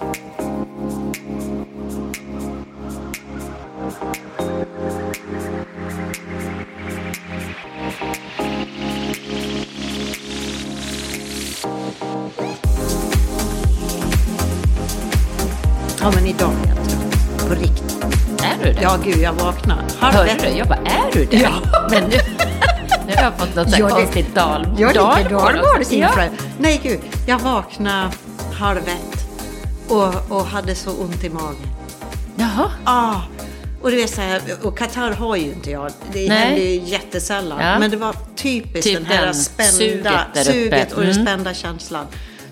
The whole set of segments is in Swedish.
Ja, men idag är jag trött. På riktigt. Är du det? Ja, gud, jag vaknar Hörde du? Jag bara, är du det? Ja. Men nu, nu har jag fått något så här Ja, det- konstigt dal, Jag också. Ja. ja. Nej, gud. Jag vaknade halv ett och, och hade så ont i magen. Jaha. Ah, och du vet så här, och Qatar har ju inte jag. Det Nej. händer ju jättesällan. Ja. Men det var typiskt Typ den här den spända suget suget och den Mm. spända känslan.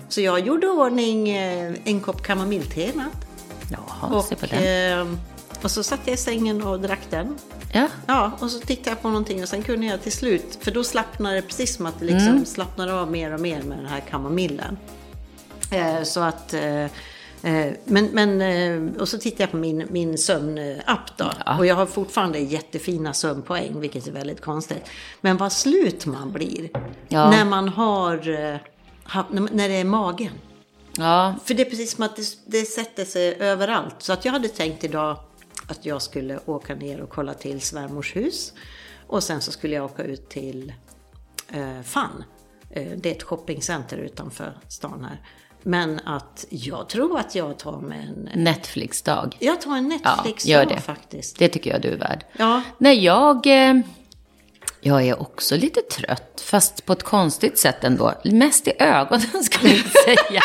Så jag gjorde ordning eh, en kopp kamomillte i natt. Jaha, se på Och, den. eh, och så satt jag i sängen och drack den. Ja. Ja, och så tittade jag på någonting och sen kunde jag till slut, för då slappnade det precis som att det liksom Mm. slappnade av mer och mer med den här kamomillen. Eh, så att, men, men, eh, och så tittade jag på min, min sömnapp då. Ja. Och jag har fortfarande jättefina sömnpoäng, vilket är väldigt konstigt. Men vad slut man blir Ja. när man har, eh, när det är magen. ja. För det är precis som att det, det sätter sig överallt. Så att jag hade tänkt idag att jag skulle åka ner och kolla till svärmors hus. Och sen så skulle jag åka ut till eh, FAN. Eh, det är ett shoppingcenter utanför stan här. Men att jag tror att jag tar med en... Netflix-dag. Jag tar en Netflix gör dag det. faktiskt. Det tycker jag du är värd. Ja. Nej, jag, eh, jag är också lite trött, fast på ett konstigt sätt ändå. Mest i ögonen skulle jag säga.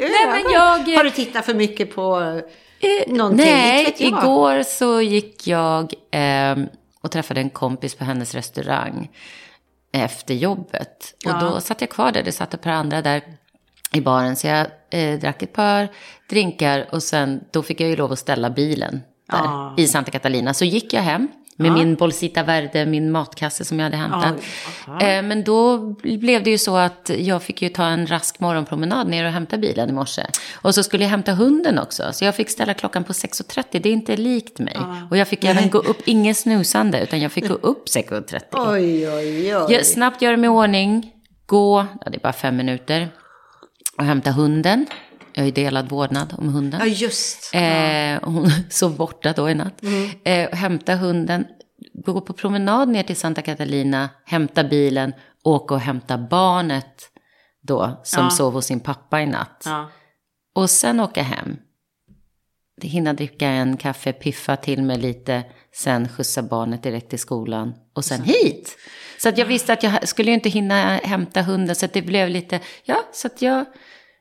Nej, men jag- Har du tittat för mycket på Eh, någonting? Nej, igår så gick jag eh, och träffade en kompis på hennes restaurang efter jobbet. Ja. Och då satt jag kvar där, det satt ett par andra där i baren. Så jag eh, drack ett par drinkar och sen då fick jag ju lov att ställa bilen där Ja. i Santa Catalina. Så gick jag hem med Ja. min Bolsita Verde, min matkasse som jag hade hämtat. Ja, Eh, men då blev det ju så att jag fick ju ta en rask morgonpromenad ner och hämta bilen i morse. Och så skulle jag hämta hunden också. Så jag fick ställa klockan på 6.30. Det är inte likt mig. Och jag fick även gå upp, ingen snusande, utan jag fick gå upp 6.30. Oj, oj, oj. Jag, snabbt göra mig i ordning, gå, ja, det är bara fem minuter. Och hämta hunden. Jag ju delad vårdnad om hunden. Ja, just. Eh, hon sov borta då i natt. Mm. Eh, hämta hunden, gå på promenad ner till Santa Catalina, hämta bilen, åka och hämta barnet då, som Ja. sov hos sin pappa i natt. Ja. Och sen åka hem. Hinna dricka en kaffe, piffa till mig lite, sen skjutsa barnet direkt till skolan och sen hit. Så att jag visste att jag skulle ju inte hinna hämta hunden, så att det blev lite, ja, så att jag,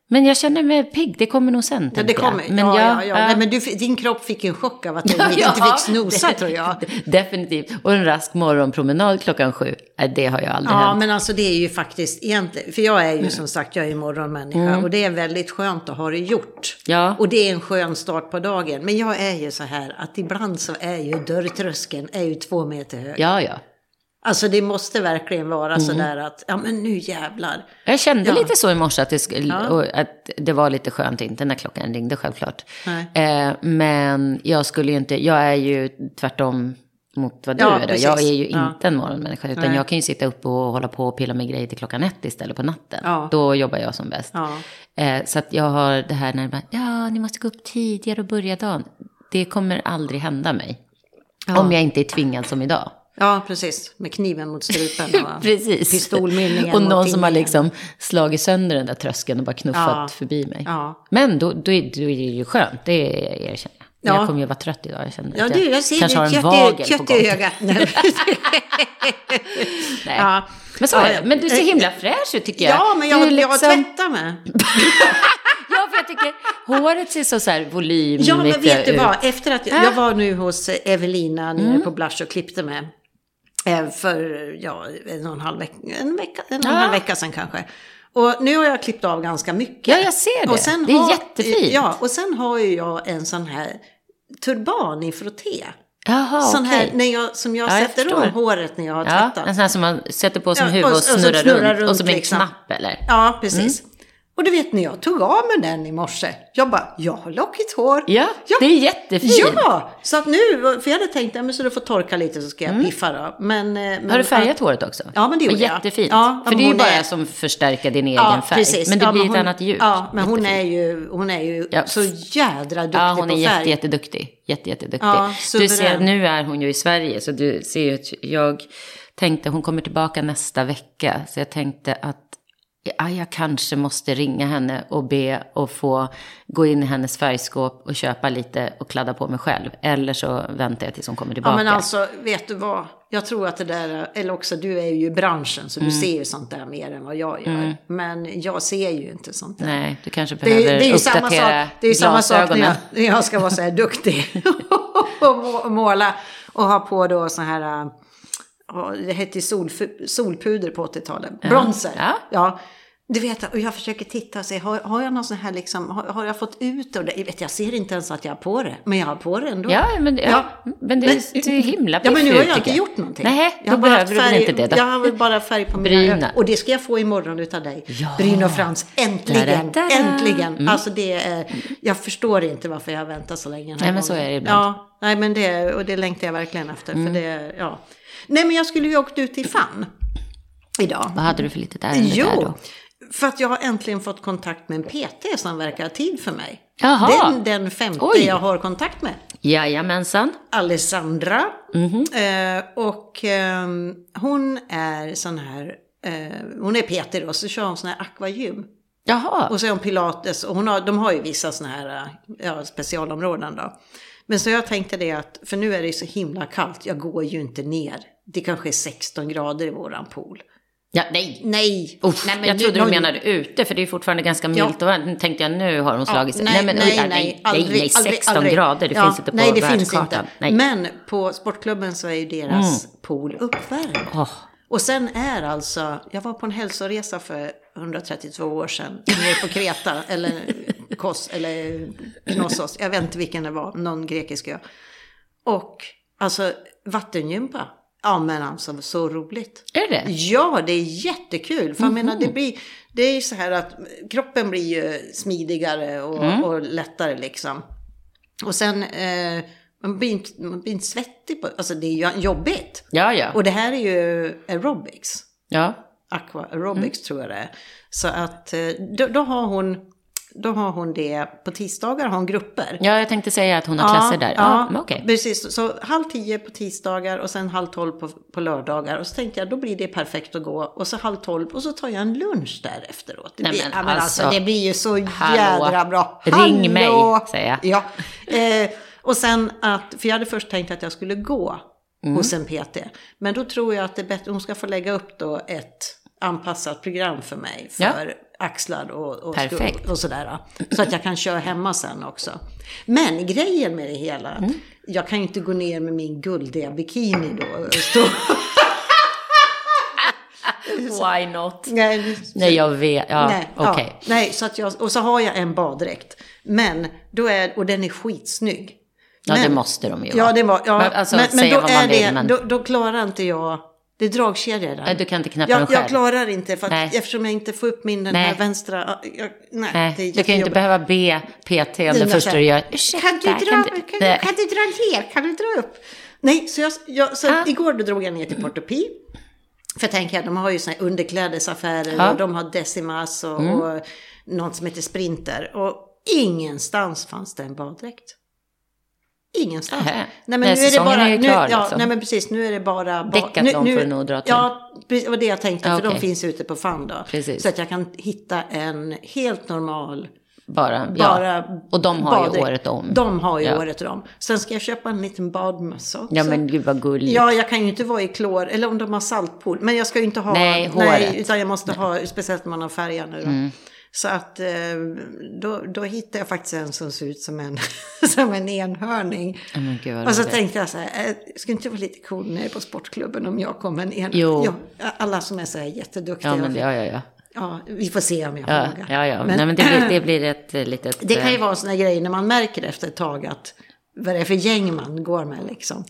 men jag känner mig pigg, det kommer nog sen. Ja, det jag. kommer. Men ja, jag- ja, ja. Nej, men du, din kropp fick en chock av att du inte fick snosa, tror jag. Definitivt. Och en rask morgonpromenad klockan sju, det har jag aldrig Ja, hänt. men alltså det är ju faktiskt egentligen, för jag är ju som sagt, jag är ju morgonmänniska och det är väldigt skönt att ha det gjort. Ja. Och det är en skön start på dagen. Men jag är ju så här att ibland så är ju dörrtröskeln är ju två meter hög. Ja, ja. Alltså det måste verkligen vara så där att, ja men nu jävlar. Jag kände Ja. lite så i morse att det, skulle, Ja. att det var lite skönt, inte när klockan ringde självklart. Eh, men jag skulle ju inte, jag är ju tvärtom mot vad du Ja, är. Då. precis. Jag är ju Ja. inte en morgonmänniska, utan Nej. jag kan ju sitta upp och hålla på och pilla med grejer till klockan ett istället på natten. Ja. Då jobbar jag som bäst. Eh, så att jag har det här när bara, ja, ni måste gå upp tidigare och börja dagen. Det kommer aldrig hända mig. Om jag inte är tvingad som idag. Ja, precis. Med kniven mot strupen och Precis. pistolmynningen Och någon som har liksom slagit sönder den där tröskeln och bara knuffat Ja. förbi mig. Ja. Men då, då, är, då är det ju skönt, det erkänner jag. Ja. Jag kommer ju vara trött idag, jag känner Ja, du, jag ser kanske har en kött, vagel på kött gång. i ögat nu. Nej. Ja. Men så Ja. Men du ser eh, himla fräsch ut tycker jag. Ja, men Du jag, är jag liksom- tvättar mig. Ja, för jag tycker håret ser så, så här volymigt Ja, men vet du ut. vad? Efter att jag, Äh. jag var nu hos Evelina nere Mm. på Blush och klippte mig. Eh, För ja, en och en halv vecka, en vecka, en och en halv vecka sedan kanske. Och nu har jag klippt av ganska mycket. Ja, jag ser det. Och Det är jättefint. Ja, och sen har ju jag en sån här turban i frotté. Jaha, sån här, okej. när jag, som jag Ja, sätter om håret när jag har Ja, tvättat. en sån här som man sätter på som Ja, huvud och- och, och så snurrar, snurrar runt, runt Och som en liksom. knapp eller? Ja, precis. Och du vet när jag tog av mig den i morse, jag bara, jag har lockigt hår. Ja, det är jättefint. Ja, så att nu, för jag hade tänkt, ja, men så du får torka lite så ska jag piffa då. Men, eh, men, Har du färgat håret också? Ja, men det gjorde jag. Jättefint. Ja, För men det är ju bara är- som förstärker din egen Ja, färg. precis. Men det ja, blir ett hon, annat djup. Ja, men hon är ju, hon är ju Ja. så jädra duktig Ja, hon är på jätte, färg. jätteduktig. Jätte, jätteduktig. Ja, du ser, nu är hon ju i Sverige, så du ser ju att jag tänkte, hon kommer tillbaka nästa vecka. Så jag tänkte att ja, jag kanske måste ringa henne och be och få gå in i hennes färgskåp och köpa lite och kladda på mig själv. Eller så väntar jag tills hon kommer Ja, tillbaka. men alltså, vet du vad? Jag tror att det där, eller också du är ju i branschen så du Mm. ser ju sånt där mer än vad jag gör. Men jag ser ju inte sånt där. Nej, du kanske Det behöver det är ju samma sak, uppdatera det är ju samma sak när jag, när jag ska vara så här duktig och må- måla och ha på då så här, äh, ja, det hette ju solfu- solpuder på 80-talet, bronzer. Ja. ja. Du vet, och jag försöker titta och se, har, har jag någon sån här liksom, har, har jag fått ut det? Jag, vet, jag ser inte ens att jag har på det, men jag har på det ändå. Ja, men, ja. men det är, är himla Ja, men nu har piffigt, jag inte gjort någonting. Nej, Jag då bara behöver du haft väl färg- inte det då. Jag har väl bara färg på mina Bryna. ögon. Och det ska jag få imorgon utav dig. Ja. Bryn och Frans, äntligen, Da-da-da. äntligen. Alltså det är, jag förstår inte varför jag har väntat så länge. Nej, men så gången. är det ibland. Ja, nej men det, och det längtar jag verkligen efter. För det, ja. Nej men jag skulle ju åkt ut till FAN idag. Vad hade du för litet ärende Jo, där då? För att jag har äntligen fått kontakt med en PT som verkar ha tid för mig. Jaha. Den, den femte Oj. jag har kontakt med. Jajamensan. Alessandra. Mhm. Eh, och ehm, hon är sån här, eh, hon är PT då, så kör hon sån här aquagym. Jaha. Och så är hon pilates och hon har, de har ju vissa såna här eh, ja, specialområden då. Men så jag tänkte det att, för nu är det ju så himla kallt, jag går ju inte ner. Det kanske är 16 grader i våran pool. Ja, nej. Nej! Uff, nej men jag nu- trodde nu menade ute, för det är fortfarande ganska milt. Ja. Och varmt. tänkte jag, nu har hon slagit sig. nej, men, nej, oj, nej, nej, aldrig, nej, 16 aldrig, grader, det Ja, finns inte på nej, det finns inte. Nej. Men på sportklubben så är ju deras pool uppvärmd. Åh, Och sen är alltså, jag var på en hälsoresa för 132 år sedan, nere på Kreta, eller Kos, eller Knossos, jag vet inte vilken det var, någon grekisk ö. Och alltså vattengympa, ja men alltså så roligt. är det? Ja, det är jättekul. För jag menar, det, blir, det är ju så här att kroppen blir ju smidigare och, och lättare liksom. Och sen, eh, man, blir inte, man blir inte svettig på, alltså det är ju jobbigt. Ja, ja. Och det här är ju aerobics. ja. Aqua aerobics Mm. tror jag det är. Så att eh, då, då, har hon, då har hon det, på tisdagar har hon grupper. ja, jag tänkte säga att hon har klasser där. Ja, men okej. precis. Så halv tio på tisdagar och sen halv tolv på, på lördagar. Och så tänkte jag, då blir det perfekt att gå. Och så halv tolv och så tar jag en lunch där efteråt. Det, Nej, blir, men ja, alltså, alltså, det blir ju så hallå. jädra bra. Ring mig, säger jag. Ja. Eh, och sen att, för jag hade först tänkt att jag skulle gå Mm. hos en PT. Men då tror jag att det är bättre, hon ska få lägga upp då ett anpassat program för mig. För Ja. Axlar och, och, Perfekt. och sådär. Så att jag kan köra hemma sen också. Men grejen med det hela, Mm. jag kan ju inte gå ner med min guldiga bikini då. Why not? Nej, Nej, jag vet. Ja, nej, okej. ja, nej, så att jag, och så har jag en baddräkt. Men då är, och den är skitsnygg. Ja, Men- det måste de ju Ja, vara. det var, ja, Men, alltså, men, men då är det, men- då, då klarar inte jag, det är dragkedjor där. Du kan inte knäppa jag, den själv. jag klarar inte, för att, eftersom jag inte får upp min den Nej. här vänstra, jag, nej, Nej, det är du kan ju inte behöva be PT om det första du här, gör. Ursäkta, Kan du, dra, kan, du, kan du dra ner? Kan du dra upp? Nej, så, jag, jag, så Ah. igår då drog jag ner till Portopi. För tänker jag, de har ju såna här underklädesaffärer. Mm. och de har Decimas och, och något som heter Sprinter. Och ingenstans fanns det en baddräkt. Ingenstans. Nähä. Nej, men Nej, nu är det bara, är ju nu, klar, ja, liksom. nej men precis, nu är det bara... ba- Decathlon nu, nu, får du nog dra till. Ja, det var det jag tänkte, Ja, för de finns ute på FAN då. Precis. Så att jag kan hitta en helt normal Bara, ja. bara Och de har ju baddräkt. året om. De har ju Ja. året om. Sen ska jag köpa en liten badmössa också. Ja, men gud vad gulligt. Ja, jag kan ju inte vara i klor, eller om de har saltpool. Men jag ska ju inte ha... Nej, håret. Mm. utan jag måste ha, speciellt om man har färgat nu då. Så att eh, då, då hittade jag faktiskt en som ser ut som en, som en enhörning. Vad Och så tänkte jag så här, eh, skulle inte vara lite cool nere på sportklubben om jag kom en en... Jo. Ja, alla som är så här jätteduktiga. Ja, men ja, ja, ja. Ja, vi får se om jag Ja, ja, ja. Men- Nej, men det blir, det blir ett eh, litet... Det kan ju vara en sån här grej när man märker efter ett tag att vad det är för gäng man går med liksom.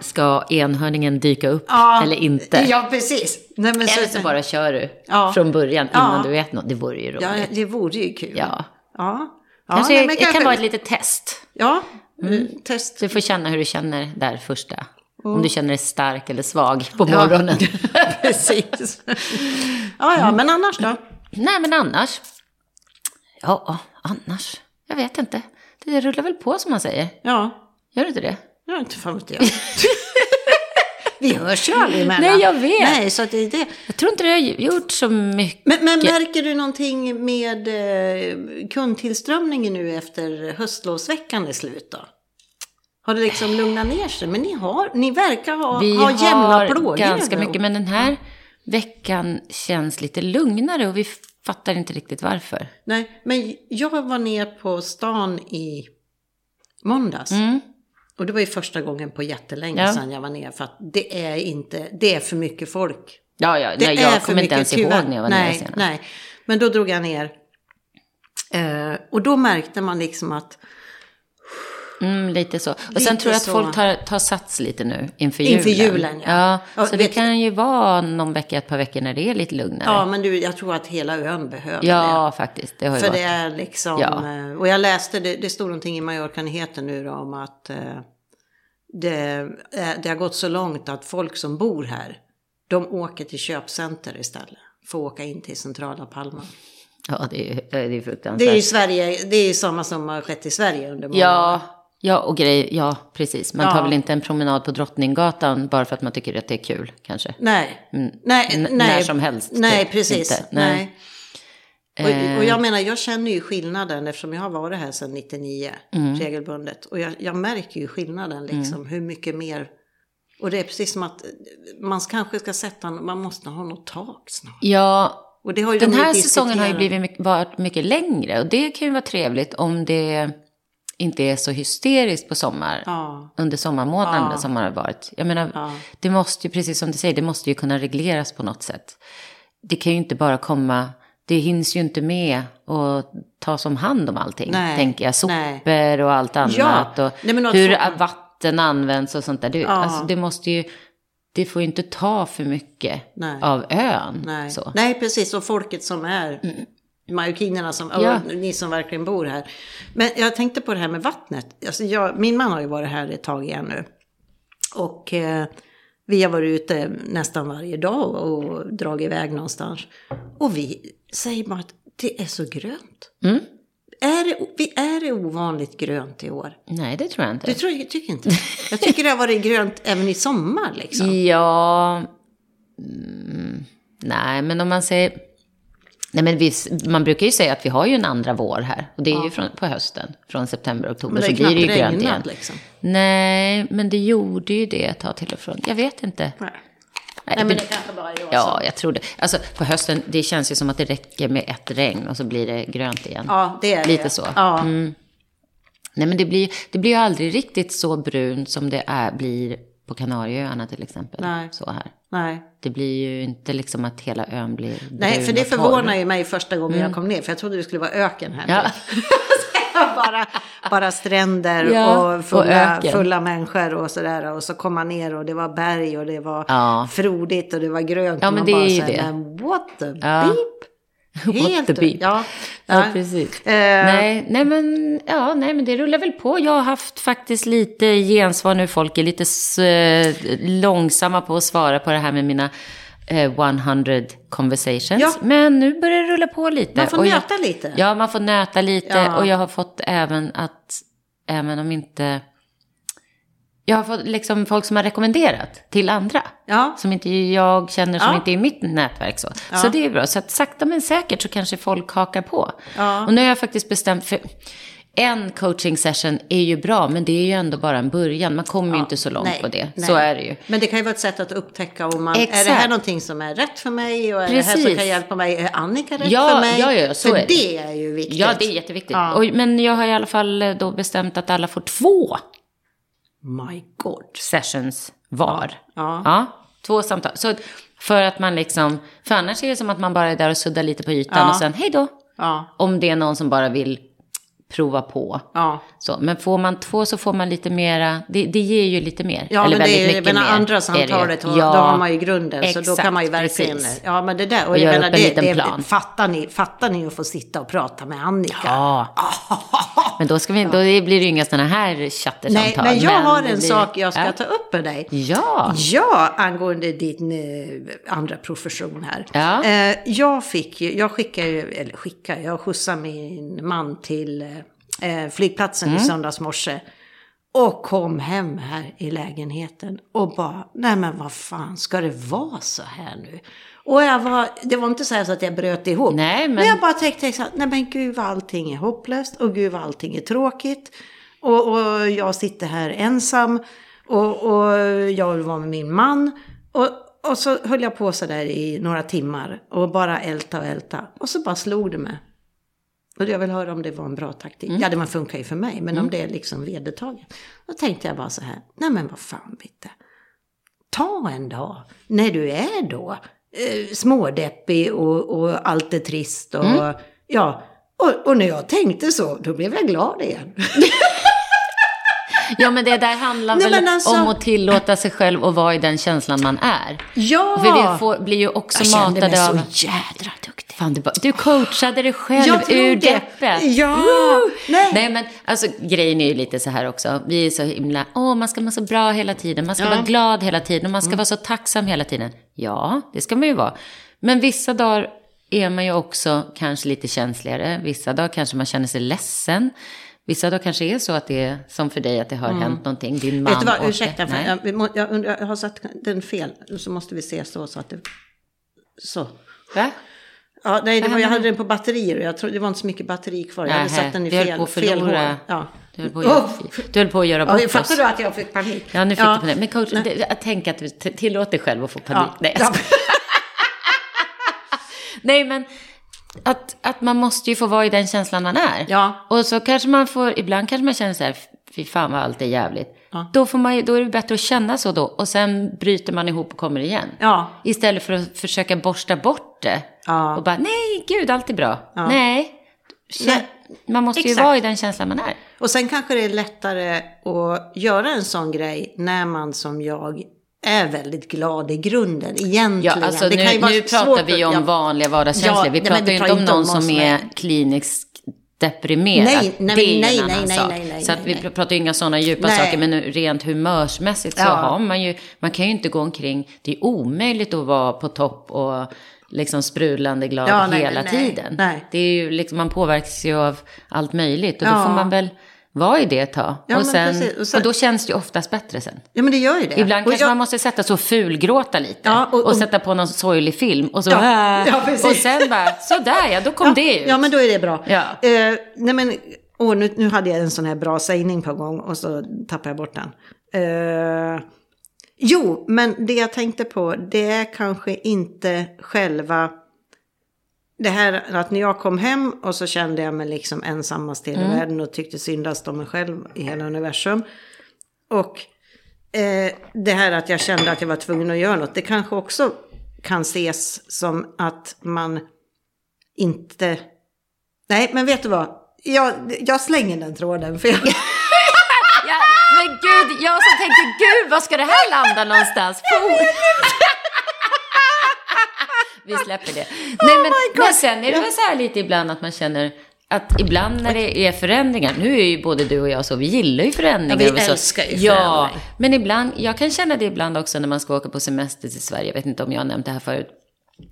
Ska enhörningen dyka upp Ja, eller inte? Ja, precis. Nej, Eller så bara kör du Ja. från början innan Ja. du vet något. Det vore ju roligt. Ja, det vore ju kul. Ja. Ja. ja Kanske, nej, det kan vara ett litet test. Ja, mm. test. Så du får känna hur du känner där första. Om du känner dig stark eller svag på morgonen. Precis. Ja, ja, men annars då? Nej, men annars. Ja, annars. Jag vet inte. Det rullar väl på som man säger. Ja, Gör det inte det? jag inte fan vet jag. Vi hörs ju aldrig emellan. Nej, jag vet. Nej, så det är det. Jag tror inte det har gjort så mycket. Men, men märker du någonting med eh, kundtillströmningen nu efter höstlovsveckan är slut då? Har det liksom lugnat ner sig? Men ni, har, ni verkar ha, Vi ha jämna har plågor. ganska nu. mycket, men den här veckan känns lite lugnare och vi fattar inte riktigt varför. Nej, men jag var ner på stan i måndags. Mm. Och det var ju första gången på jättelänge Ja. sedan jag var ner. För att det är inte, det är för mycket folk. Ja, ja, Det nej, jag kommer inte ens tyvärr. ihåg när jag var nej, nere senast. Nej, men då drog jag ner. Eh, och då märkte man liksom att Mm, lite så. Och Lite sen tror jag att folk tar, tar sats lite nu inför julen. Inför julen, ja. ja. Ja, så det kan ju vara någon vecka, ett par veckor när det är lite lugnare. ja, men du, jag tror att hela ön behöver Ja, faktiskt. Det har det. ju För varit. det är liksom, Ja. eh, och jag läste, det, det stod någonting i Mallorca-nyheten nu då om att eh, det, eh, det har gått så långt att folk som bor här, de åker till köpcenter istället. Får åka in till centrala Palma. Ja, det är det är fruktansvärt. Det är ju Sverige, det är ju samma som har skett i Sverige under många år. Ja, och grej, ja, precis. Man tar Ja. väl inte en promenad på Drottninggatan bara för att man tycker att det är kul, kanske. Nej, Mm. nej, N- nej. när som helst, Nej, typ. precis. Inte. Nej. Nej. Och, och jag menar, jag känner ju skillnaden eftersom jag har varit här sedan 99 Mm. regelbundet. Och jag, jag märker ju skillnaden liksom, hur mycket mer. Och det är precis som att man kanske ska sätta, man måste ha något tak snart. Ja, Och det har ju den de här säsongen har ju blivit varit mycket längre och det kan ju vara trevligt om det inte är så hysteriskt på sommar. Ja, Under sommarmånaderna Ja. som har varit. Jag menar, Ja. det måste ju, precis som du säger, det måste ju kunna regleras på något sätt. Det kan ju inte bara komma, det hinns ju inte med att ta som hand om allting. Nej, Tänker jag, nej. sopor och allt annat. Och Nej, hur få- vatten används och sånt där. Det, alltså, det måste ju, det får ju inte ta för mycket Nej. av ön. nej. Så. nej, precis. Och folket som är, marockinerna som, Ja. ni som verkligen bor här. Men jag tänkte på det här med vattnet. Alltså jag, min man har ju varit här ett tag igen nu. Och eh, vi har varit ute nästan varje dag och dragit iväg någonstans. Och vi säger bara att det är så grönt. Mm. Är det, vi är det ovanligt grönt i år? Nej, det tror jag inte. Du tror, jag tycker inte Jag tycker det har varit grönt även i sommar liksom. Ja, mm, nej men om man säger, nej men vi, man brukar ju säga att vi har ju en andra vår här. Och det är ju från, på hösten, från september, oktober, Men det så blir det ju grönt igen. liksom. Nej, men det gjorde ju det ett tag till och från. Jag vet inte. Nej. Nej, Nej men det- kanske bara är jag Ja, jag tror det. Alltså på hösten, det känns ju som att det räcker med ett regn och så blir det grönt igen. Ja, det är Lite det. så. Ja. Mm. Nej, men det blir, det blir ju aldrig riktigt så brunt som det är, blir på Kanarieöarna till exempel. Nej. Så här. Nej. Det blir ju inte liksom att hela ön blir brun Nej, för det förvånar ju mig första gången jag kom ner. För jag trodde det skulle vara öken här. Ja. bara, bara stränder Ja, och, fulla, och fulla människor och sådär. Och så kom man ner och det var berg och det var Ja. frodigt och det var grönt. Ja, men det är ju det. Men what the Ja. Beep? What the beep. Ja, Ja, ja. precis. Eh, Nej, nej, men, ja, nej, men det rullar väl på. Jag har haft faktiskt lite gensvar nu. Folk är lite eh, långsamma på att svara på det här med mina eh, 100 conversations. Ja. Men nu börjar det rulla på lite. Man får Och jag- nöta lite. Ja, man får nöta lite. Och jag har fått även att, även om inte... Jag har fått liksom folk som har rekommenderat till andra. Ja. Som inte jag känner, som Ja. inte är i mitt nätverk så. Så det är bra. Så att sakta men säkert så kanske folk hakar på. Ja. Och nu har jag faktiskt bestämt för... En coaching session är ju bra, men det är ju ändå bara en början. Man kommer ju inte så långt Nej, på det. nej. Så är det ju. Men det kan ju vara ett sätt att upptäcka om man, är Exakt. det här någonting som är rätt för mig och är det här som Precis. kan hjälpa mig? Är Annika rätt Ja, för mig? ja, ja, så för är det. det är ju viktigt. Ja, det är jätteviktigt. Ja. Och, men jag har i alla fall eh, då bestämt att alla får två My God. sessions var. Ja. Ja, två samtal. Så för att man liksom, för annars är det som att man bara är där och suddar lite på ytan Ja. och sen hej då. Ja. Om det är någon som bara vill prova på. Ja. Så, men får man två så får man lite mera, det, det ger ju lite mer. Ja, Eller men det väldigt är ju, mycket menar, mer. andra är det samtalet, ja, då har man ju grunden. så då exakt, kan man ju verkligen... precis. Ja, men det där. Och, Och jag menar, det, det, plan. Fattar ni, fattar ni att få sitta och prata med Annika? Ja. Men då, ska vi, då blir det ju inga sådana här chattersamtal. Nej, men jag har det en blir- sak jag ska ja. ta upp med dig. Ja. Ja, angående din eh, andra profession här. Ja. Eh, jag fick ju, jag skickar ju, eller skickar, jag skjutsade min man till eh, flygplatsen Mm. i söndags morse. Och kom hem här i lägenheten och bara, nej men vad fan, ska det vara så här nu? Och jag var, det var inte så, så att jag bröt ihop. Nej, men- men jag bara tänkte så här, nej men gud vad allting är hopplöst och gud vad allting är tråkigt. Och, och jag sitter här ensam och, och jag var med min man. Och, och så höll jag på så där i några timmar och bara älta och älta. Och så bara slog det mig. Och jag vill höra om det var en bra taktik. Ja, det funkar ju för mig, men om det är liksom vedertaget. Då tänkte jag bara så här, nej men vad fan Bitte. Ta en dag när du är då eh, smådeppig och, och allt är trist och ja. Och, och när jag tänkte så, då blev jag glad igen. ja, men det där handlar Nej, väl alltså- om att tillåta sig själv att vara i den känslan man är. Ja! För vi får, blir ju också jag kände mig matade så av... jädra duktig. Fan, du, bara, du coachade dig själv Jag ur det. deppet. Ja, Woo! nej. nej. men alltså grejen är ju lite så här också. Vi är så himla, åh man ska må så bra hela tiden, man ska Ja. Mm. vara glad hela tiden man ska vara så tacksam hela tiden. Ja, det ska man ju vara. Men vissa dagar är man ju också kanske lite känsligare. Vissa dagar kanske man känner sig ledsen. Vissa dagar kanske är så att det är som för dig att det har hänt någonting. Din man Mm. Vet du vad, orkar- ursäkta, Nej. jag, jag, jag har satt den fel. Så måste vi se så, så att det... Så. Va? Ja, nej, det var, jag hade den på batterier och jag tror det var inte så mycket batteri kvar. Jag hade Nähä, satt den i vi höll fel, på att fel hål. Ja. Du höll på att göra, du höll på att göra bort Ja, fattar du att jag fick panik? Ja, nu fick Ja. du panik. Men coach, det, jag tänker att du t- tillåt dig själv att få panik. Ja. Nej, jag skojar. Nej, men att, att man måste ju få vara i den känslan man är. Ja. Och så kanske man får, ibland kanske man känner så här, fy fan vad allt är jävligt. Ja. Då, får man, ju- då är det bättre att känna så då. Och sen bryter man ihop och kommer igen. Ja. Istället för att försöka borsta bort det. Ja. Och bara, nej, gud, allt är bra. Nej. Nej. Man måste ju Exakt. vara i den känslan man är. Och sen kanske det är lättare att göra en sån grej när man som jag är väldigt glad i grunden egentligen. Ja, alltså nu, nu pratar att- vi om ja. vanliga vardagskänslor. Ja, vi pratar ju inte om någon som är kliniskt deprimerad. Nej, nej, det är nej, en nej, annan nej, sak. nej, nej, så att vi pratar ju inga sådana djupa saker, men rent humörsmässigt så Ja. har man ju, man kan ju inte gå omkring, det är omöjligt att vara på topp och liksom sprudlande glad Ja, hela tiden. nej. Det är ju liksom, man påverkas ju av allt möjligt och då får man väl vara i det ett tag. Ja, och, sen. Och och, sen- då känns det ju oftast bättre sen. Ja, men det gör ju det. Ibland Och kanske jag- man måste sätta sig och fulgråta lite. Ja, och, och- och- sätta på någon sorglig film. Och så, Ja, ja, och sen bara, sådär ja, då kom det ut. Ja, men då är det bra. Ja. Eh, nej, men, åh, nu, nu hade jag en sån här bra sägning på gång och så tappade jag bort den. Eh, jo, men det jag tänkte på, det är kanske inte själva... Det här att när jag kom hem och så kände jag mig liksom ensammast i hela Mm. världen och tyckte syndast om mig själv i hela universum. Och eh, det här att jag kände att jag var tvungen att göra något, det kanske också kan ses som att man inte... Nej, men vet du vad? Jag, jag slänger den tråden. För jag... Ja, men gud, jag som tänkte, gud, var ska det här landa någonstans? Vi släpper det. Nej, men, God. men sen är det väl så här lite ibland att man känner att ibland när det är förändringar, nu är ju både du och jag så, vi gillar ju förändringar. Ja, vi och så. älskar ju Ja, förändring. men ibland, jag kan känna det ibland också när man ska åka på semester till Sverige, jag vet inte om jag har nämnt det här förut.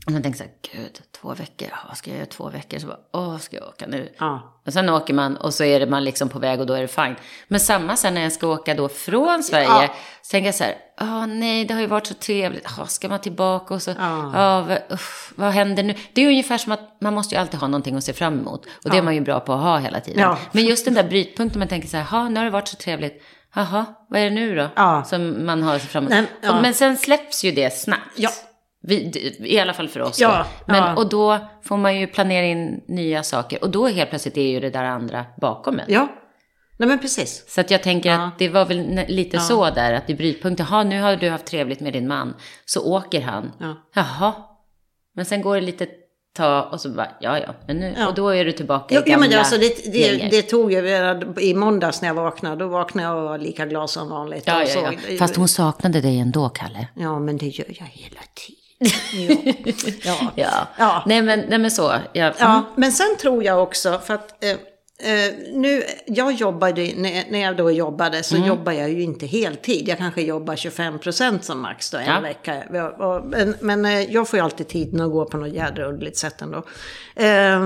Och man tänker så här, gud, två veckor, ja, vad ska jag göra två veckor? Så bara, åh, ska jag åka nu? Ja. Och sen åker man och så är det man liksom på väg och då är det fine. Men samma sen när jag ska åka då från Sverige. Ja. Så tänker jag så här, åh nej det har ju varit så trevligt. Åh, ska man tillbaka och så, Ja. vad, uff, vad händer nu? Det är ungefär som att man måste ju alltid ha någonting att se fram emot. Och det är man ju bra på att ha hela tiden. Men just den där brytpunkten man tänker så här, "Ha, nu har det varit så trevligt. Jaha, vad är det nu då? Som man har se fram emot. Nej. Och- Men sen släpps ju det snabbt. Ja. Vi, I alla fall för oss. Ja, då. Men, ja. Och då får man ju planera in nya saker. Och då helt plötsligt är ju det där andra bakom en. ja. Nej, men precis. Så att jag tänker Ja. att det var väl lite så där, att i brytpunkten, jaha nu har du haft trevligt med din man, så åker han. Ja. Jaha. Men sen går det lite ta och så bara, ja ja, men nu, Ja. och då är du tillbaka i gamla ja, men alltså det, det, det tog ju i måndags när jag vaknade. Då vaknade jag och var lika glad som vanligt. ja, och ja, så- ja. Fast hon saknade dig ändå, Kalle. Ja, men det gör jag hela tiden. Ja. ja. Ja. Nej, men, nej men så. Ja. Ja, men sen tror jag också, för att eh, eh, nu, jag jobbade, när, när jag då jobbade så jobbar jag ju inte heltid. Jag kanske jobbar 25 procent som max då en Ja. vecka. Men, men eh, jag får ju alltid tiden att gå på något jädra underligt sätt ändå. Eh,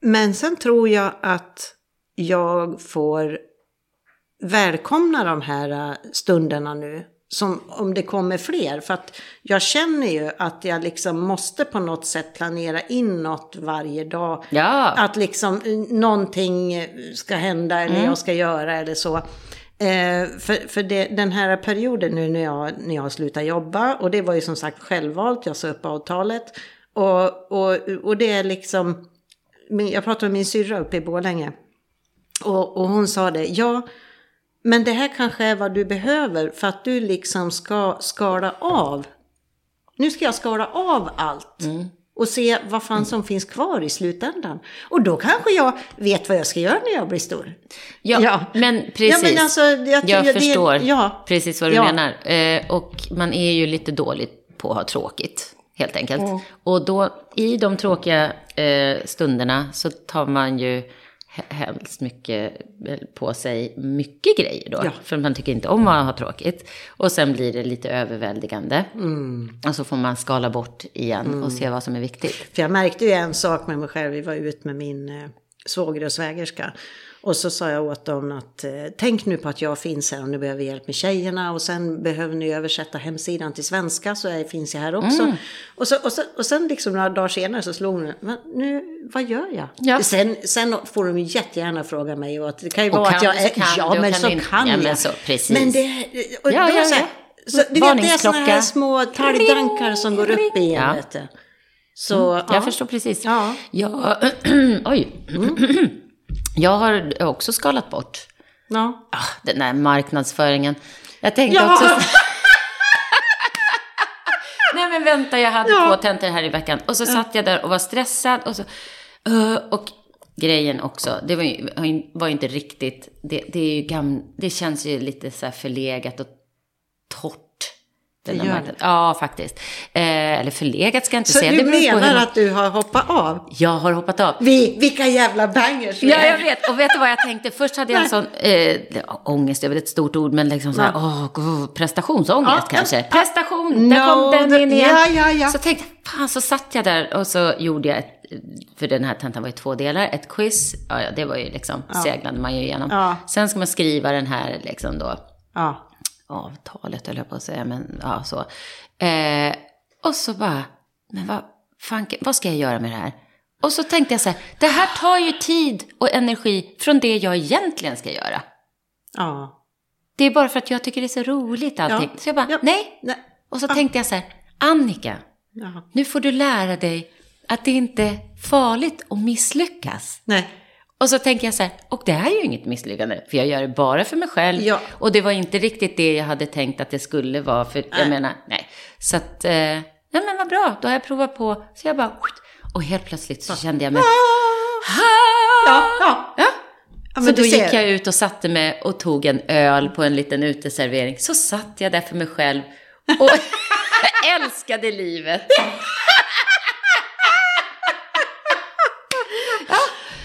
men sen tror jag att jag får välkomna de här eh, stunderna nu. Som om det kommer fler. För att jag känner ju att jag liksom måste på något sätt planera in något varje dag. Ja. Att liksom eh, någonting ska hända eller jag ska göra eller så. Eh, för för det, den här perioden nu när jag, när jag slutar jobba och det var ju som sagt självvalt, jag sa upp avtalet. Och, och, och det är liksom, jag pratade med min syrra uppe i Borlänge. Och, och hon sa det, ja, men det här kanske är vad du behöver för att du liksom ska skala av. Nu ska jag skala av allt. Och se vad fan som finns kvar i slutändan. Och då kanske jag vet vad jag ska göra när jag blir stor. Ja, Ja. men precis. Ja, men alltså, jag, jag det- förstår ja. precis vad du menar. Eh, och man är ju lite dålig på att ha tråkigt, helt enkelt. Och då, i de tråkiga eh, stunderna så tar man ju he- helst mycket eh, på sig mycket grejer då. Ja. För man tycker inte om att ha tråkigt. Och sen blir det lite överväldigande. Mm. Och så får man skala bort igen och se vad som är viktigt. För jag märkte ju en sak med mig själv. Vi var ute med min eh, svåger och svägerska. Och så sa jag åt dem att eh, tänk nu på att jag finns här om ni behöver hjälp med tjejerna. Och sen behöver ni översätta hemsidan till svenska så jag finns jag här också. Mm. Och, så, och, så, och sen liksom några dagar senare så slog "Men nu, vad gör jag? Ja. Sen, sen får de jättegärna fråga mig. Och att det kan ju Och vara kan att jag är, kan ja och men kan så kan Ja, jag. men så, precis. Men det, och Ja, då ja, så här, ja. Så, du vet, det är såna här små talgdankar som går upp i en. Ja. Så, Mm, Jag förstår precis. Ja. Jag, oj. Jag har också skalat bort Ja. ah, den där marknadsföringen. Jag tänkte Ja. också... Nej men vänta, jag hade Ja. två tentor här i veckan. Och så satt jag där och var stressad. Och, så, uh, och grejen också, det var ju, var ju inte riktigt... Det, det, är ju gam, det känns ju lite så här förlegat och torrt. Det där gör marknaden. Ja, faktiskt. Eh, eller förlegat ska jag inte Så säga. du det på hur menar man- att du har hoppat av? Jag har hoppat av. Vi, vilka jävla bangers vi Ja, jag vet. Och vet du vad jag tänkte? Först hade jag en sån, eh, ångest, det är väl ett stort ord, men liksom så här, åh, gud, prestationsångest Ja, kanske. ja. Prestation, där No, kom den in igen. ja, ja, ja. Så tänkte jag, fan, så satt jag där och så gjorde jag ett, för den här tentan var i två delar, ett quiz, ja, ja det var ju liksom, seglade man ju igenom. Ja. Sen ska man skriva den här liksom då, Ja. Avtalet höll jag på att säga, men ja så. Eh, och så bara, men vad, fan, vad ska jag göra med det här? Och så tänkte jag så här, det här tar ju tid och energi från det jag egentligen ska göra. Ja. Det är bara för att jag tycker det är så roligt allting. Ja. Så jag bara, Ja. nej. Nej. Och så tänkte jag så här, Annika, Ja. nu får du lära dig att det inte är farligt att misslyckas. Nej. Och så tänker jag så här, och det är ju inget misslyckande, för jag gör det bara för mig själv. Ja. Och det var inte riktigt det jag hade tänkt att det skulle vara, för jag Nej. menar, nej. Så att, eh, nej men vad bra, då har jag provat på. Så jag bara, och helt plötsligt så kände jag mig, Ja, ja. ja. ja så då gick jag ut och satte mig och tog en öl på en liten uteservering. Så satt jag där för mig själv och älskade livet.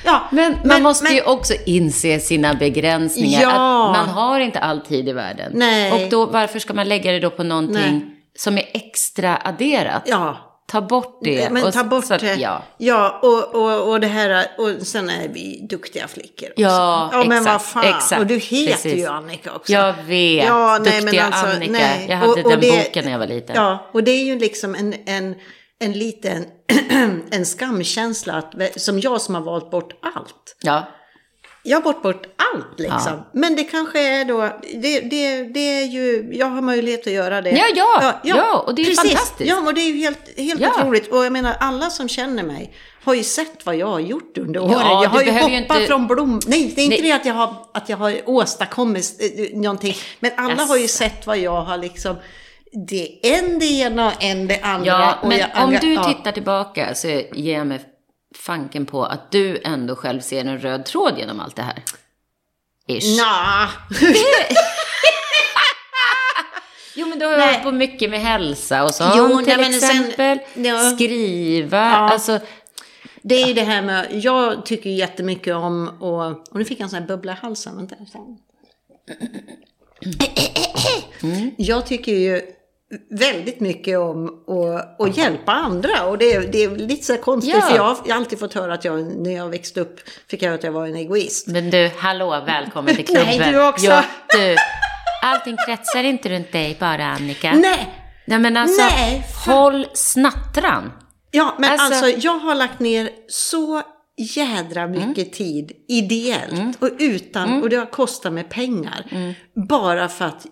Ja, Men man måste ju också inse sina begränsningar. Ja. Att man har inte all tid i världen. Nej. Och då, varför ska man lägga det då på någonting Nej. som är extra adderat? Ja. Ta bort det. Men och ta bort så det. Ja. ja och, och, och det här, och sen är vi duktiga flickor också. Ja, ja men vad fan. exakt, och du heter precis. ju Annika också. Jag vet. Ja, nej, men Duktiga alltså, Annika. nej. Jag hade Och- och den det- boken när jag var liten. Ja, och det är ju liksom en, en, en liten en skamkänsla att, som jag som har valt bort allt. Ja. Jag har valt bort allt liksom. Men det kanske är då, det, det, det är ju, jag har möjlighet att göra det. Ja, ja, ja, och det är ju fantastiskt. Ja, och det är ju helt, helt Ja. otroligt. Och jag menar, alla som känner mig har ju sett vad jag har gjort under åren. Ja, jag har ju hoppat inte- från blom... Nej, det är inte Nej. det att jag har, att jag har åstadkommit eh, någonting. Men alla har ju sett vad jag har liksom det är en det ena och en det andra. Ja, men om du tittar tillbaka så ger jag mig fanken på att du ändå själv ser en röd tråd genom allt det här. Ish. Nja. Jo, men du har hållit på mycket med hälsa och så har Jo, till men sen- exempel ja. skriva. Ja. Alltså, Det är ju det här med, jag tycker jättemycket om och, och nu fick jag en sån här bubbla i halsen. Vänta. Mm. Jag tycker ju väldigt mycket om att, att hjälpa andra och det, är- det är lite så konstigt Ja. för jag har, alltid fått höra att jag, när jag växte upp, fick jag höra att jag var en egoist. men du, hallå, välkommen till klubben. Nej, du också. Ja, du. Allting kretsar inte runt dig bara, Annika. Nej! Nej, men alltså, Nej, fan. håll snattran. Ja, men Alltså- alltså, jag har lagt ner så jädra mycket tid ideellt och utan, och det har kostat mig pengar. Bara för att,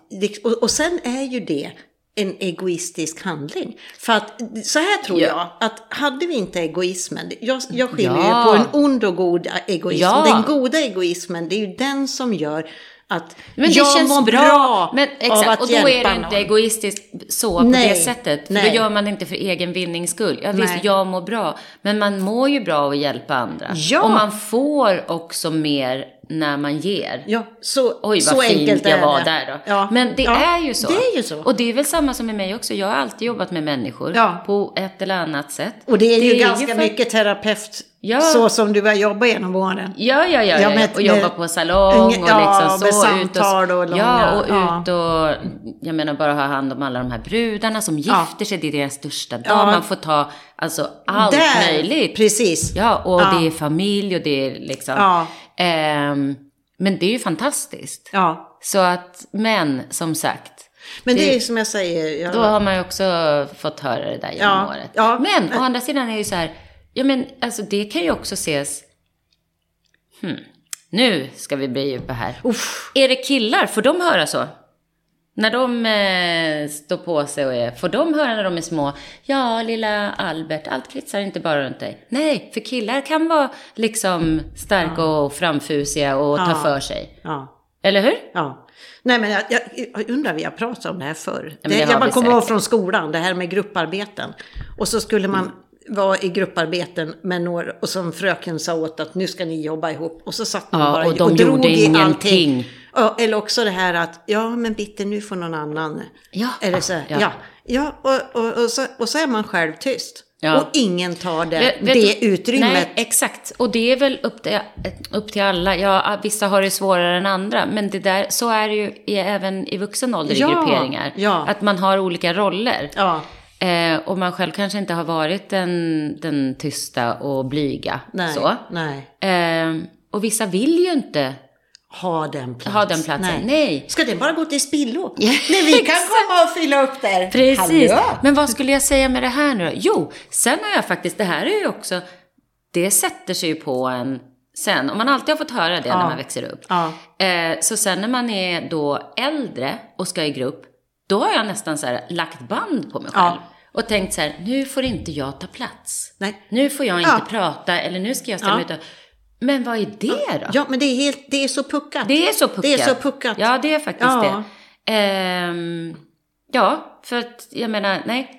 och, och sen är ju det en egoistisk handling. För att så här tror Ja. jag, att hade vi inte egoismen, jag, jag skiljer Ja. ju på en ond och god egoism. Ja. Den goda egoismen, det är ju den som gör att Men det jag känns mår bra. bra men, av exakt, att och då är det inte någon. egoistiskt så på Nej, det sättet. För nej. då gör man det inte för egen vinnings skull. Ja, visst, jag mår bra. Men man mår ju bra av att hjälpa andra. Ja. Och man får också mer när man ger. Ja, så, Oj, så vad fint enkelt jag var det. där då. Ja. Men det Ja, är ju så. Det är ju så. Och det är väl samma som med mig också. Jag har alltid jobbat med människor Ja. på ett eller annat sätt. Och det är ju Det är ju ganska för- mycket terapeut, Ja. så som du har jobbat genom åren. Ja, ja, ja. Ja, ja, med- och jobba med- på salong och Ja, liksom med så. samtal och långa- Ja, och ja. ut och, jag menar bara ha hand om alla de här brudarna som Ja. gifter sig. Det är deras största dag. Ja. Man får ta, alltså allt Där, möjligt. Precis. Ja, och Ja. det är familj och det är liksom. Ehm, men det är ju fantastiskt. Ja. Så att, men som sagt. Men det, Det- är som jag säger. Jag, Då har man ju också fått höra det där genom Ja, året. ja. Men å andra sidan är det ju så här, ja men alltså det kan ju också ses, hmm, nu ska vi bli djupa här. Uff. Är det killar, får de höra så? När de eh, står på sig och är, får de höra när de är små, ja lilla Albert, allt kretsar inte bara runt dig. Nej, för killar kan vara liksom starka och framfusiga och ta Ja. för sig. Ja. Eller hur? Ja. Nej men jag, jag, jag undrar, vi har pratat om det här förr. det, det jag bara kommer ihåg från skolan, det här med grupparbeten. Och så skulle man vara i grupparbeten med några, och som fröken sa åt att nu ska ni jobba ihop. Och så satt man Ja, bara och de drog gjorde i ingenting. allting. Eller också det här att, ja men bitte nu får någon annan. Ja. Eller så Ja. ja. ja. och, och, och, så, och så är man själv tyst. Ja. Och ingen tar det, Vet- vet det du- utrymmet. Nej, exakt. Och det är väl upp till, upp till alla. Ja, vissa har det svårare än andra. Men det där, så är det ju även i vuxen ålder Ja, i grupperingar. ja. Att man har olika roller. Eh, och man själv kanske inte har varit den, den tysta och blyga. nej. Så. nej. Eh, och vissa vill ju inte Ha den platsen. ha den platsen. Nej. Ska det bara gå till spillo? Ja, Nej, vi kan komma och fylla upp där. Precis. Hallå? Men vad skulle jag säga med det här nu? Jo, sen har jag faktiskt, det här är ju också, det sätter sig ju på en sen. Om man alltid har fått höra det när Ja. man växer upp. Ja. Eh, så sen när man är då äldre och ska i grupp, då har jag nästan så här lagt band på mig själv. Ja. Och tänkt så här, nu får inte jag ta plats. Nej. Nu får jag inte Ja. prata, eller nu ska jag ställa Ja. mig ut. Men vad är det då? Ja, men det är, helt, det är så puckat. Det är så puckat. Det är så puckat. Ja, det är faktiskt Ja. det. Ehm, ja, för att jag menar, nej.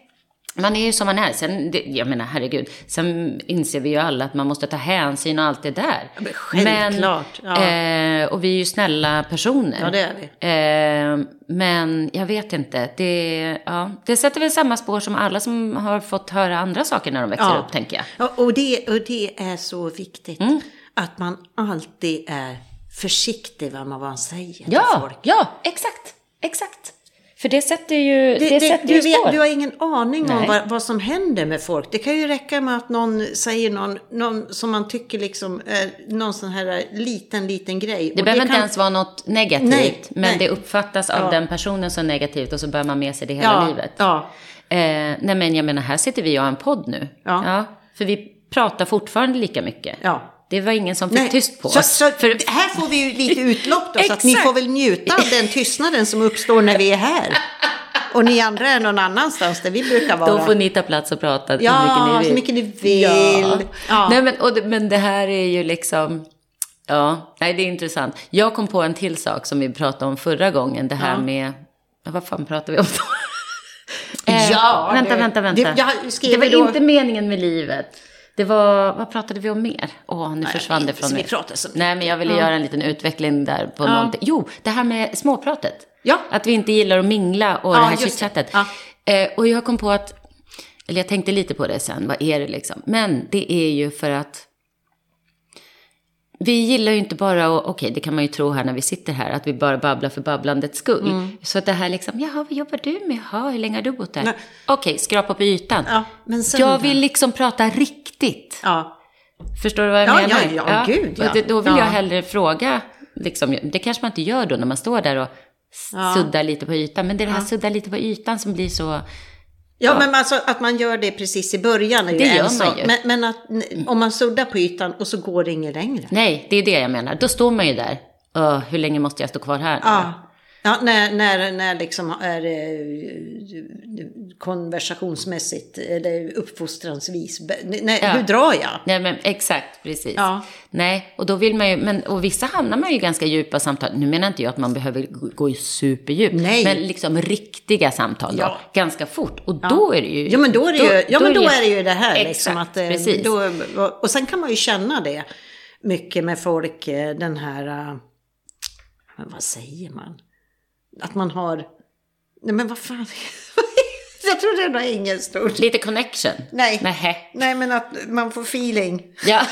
Man är ju som man är. Sen, det, jag menar, herregud. Sen inser vi ju alla att man måste ta hänsyn och allt det där. men självklart, Men, ja. eh, och vi är ju snälla personer. Ja, det är vi. Eh, men jag vet inte. Det, ja, det sätter väl samma spår som alla som har fått höra andra saker när de växer upp, tänker jag. Ja, och, det, och det är så viktigt. Mm. Att man alltid är försiktig med vad man säger till Ja, folk. ja, exakt. Exakt. För det sätter ju, det, Det, det, sätter du, ju spår. du har ingen aning om Nej. vad, vad som händer med folk. Det kan ju räcka med att någon säger någon, någon som man tycker liksom är någon sån här liten, liten grej. Det Och behöver inte kan- ens vara något negativt, Nej, men nej. det uppfattas av Ja. den personen som negativt och så bär man med sig det hela ja, livet. Ja, Eh, nej men jag menar, här sitter vi och har en podd nu. Ja. för vi pratar fortfarande lika mycket. ja. Det var ingen som fick Nej, tyst på så, oss. Så, För, här får vi ju lite utlopp då, så att ni får väl njuta av den tystnaden som uppstår när vi är här. Och ni andra är någon annanstans där vi brukar vara. då får ni ta plats och prata Ja, hur mycket ni vill. så mycket ni vill. Ja. Nej, men, och, det- men det här är ju liksom... Ja, nej, det är intressant. Jag kom på en till sak som vi pratade om förra gången. Det här Ja. med... ja, Vad fan pratade vi om då? Eh, Ja, vänta, det- vänta, vänta. det- jag skrev det var då- inte meningen med livet. Det var, vad pratade vi om mer? Åh, nu försvann det från mig. Nej, men jag ville göra en liten utveckling där på någonting. Jo, det här med småpratet. Ja. Att vi inte gillar att mingla och Ja, det här chitchatet. Ja. Eh, och jag kom på att, eller jag tänkte lite på det sen, vad är det liksom? Men det är ju för att vi gillar ju inte bara, att- okej det kan man ju tro här när vi sitter här, att vi bara babblar för babblandets skull. Mm. Så att det här liksom, jaha vad jobbar du med? Jaha, hur länge har du bott där? Okej, skrapa på ytan. Ja, men sen jag vill liksom prata riktigt. Ja. Förstår du vad jag Ja, menar? ja, ja, gud, ja. Och det, då vill Ja. jag hellre fråga, liksom, det kanske man inte gör då när man står där och Ja. suddar lite på ytan. Men det är det här sudda lite på ytan som blir så... Ja, men alltså att man gör det precis i början är ju Det en gör man sak. ju. Men, men att n- om man suddar på ytan och så går det inget längre. Nej, det är det jag menar. Då står man ju där. Öh, hur länge måste jag stå kvar här? Ja, ja när, när, när liksom är eh, konversationsmässigt eller uppfostransvis. Nej, Ja. Hur drar jag? Nej, men exakt, precis. Ja. Nej, och då vill man ju, men, och vissa hamnar man ju i ganska djupa samtal. Nu menar inte jag att man behöver gå- gå i superdjup, Nej. men liksom riktiga samtal då, Ja. ganska fort. Och då är det ju... Ja men då är det ju, ja, men då är det, ju det här. Exakt, liksom, att, eh, precis. Då, och sen kan man ju känna det mycket med folk, eh, den här, men vad säger man? Att man har, nej men vad fan, jag tror det är något engelskt ord. Lite connection. Nej. Nähä. Nej men att man får feeling. Ja.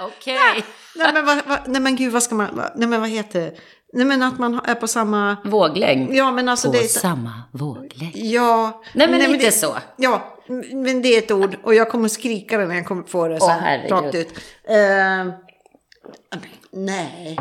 Okej. Nej men, vad, vad, nej men gud vad ska man, nej men vad heter det? Nej men att man är på samma, Våglängd. ja men alltså På det är, samma våglängd. ja. Nej, men lite det, så. Ja, men det är ett ord och jag kommer skrika det när jag kommer få det så här herregud. rakt ut. Eh, nej.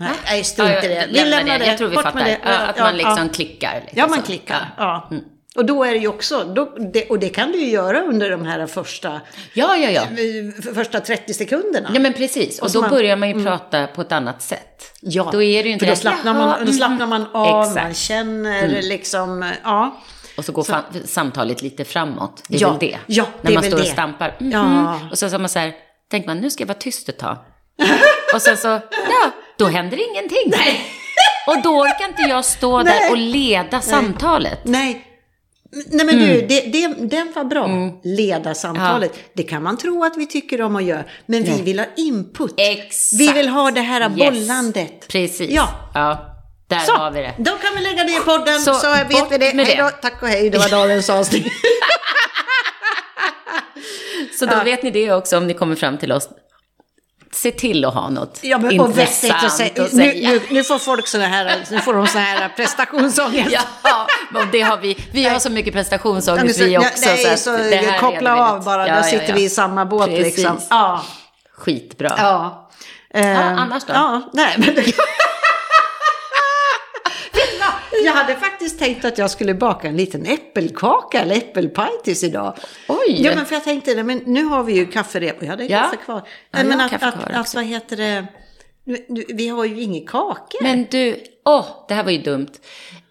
Nej, nej, strunt i det. Vi lämnar det. Jag tror vi Bort fattar. det. Ja, att Ja, man liksom ja. klickar. Lite Ja, man så. klickar. Ja. Och då är det ju också, då, det, och det kan du ju göra under de här första, Ja, ja, ja. eh, första 30 sekunderna. Ja, men precis. Och, Och så då man- börjar man ju prata på ett annat sätt. Ja, Då är det ju inte för då slappnar, "Jaha, man, då slappnar man mhm." av, Exakt. man känner liksom, ja. Och så går fan, samtalet llte framåt. Det är Ja, väl det. ja, det När är man står och det. stampar. Mhm. Ja. Och så sa man så här, tänker man nu ska jag vara tyst ett tag. och sen så, ja, då händer ingenting. Nej. och då orkar inte jag stå där Nej. och leda samtalet. Nej. Nej men Mm. du, det, det, den var bra. Leda samtalet. Det kan man tro att vi tycker om att göra. Men vi Nej. vill ha input. Exakt. Vi vill ha det här Yes. bollandet. Precis. Ja. ja där Så, har vi det. då kan vi lägga det i podden. Så, Så, vet vi det. med det. tack och hej. Det var dagens avsnitt. Så då vet ni det också om ni kommer fram till oss. Se till att ha något Ja, men, intressant att säga. att Nu, säga. nu, nu får folk såna här, nu får de såna här prestationsångest. Ja, och det har vi. Vi har så mycket men prestationsångest så- vi också. Nej, att så, det här koppla av bara. Ja, Där sitter ja. vi i samma båt Precis. liksom. Ja. Skitbra. Ja. Eh, annars då? Ja, nej men det... Vet du vad? Jag hade faktiskt tänkt att jag skulle baka en liten äppelkaka eller äppelpaj tills idag. Oj. Ja, men för jag tänkte, nej, men nu har vi ju kafferep och jag hade Ja. kaffe kvar. Ja, men att, kaffe att, kvar att, också. vad heter det? Vi har ju inga kakor. Men du, åh, det här var ju dumt.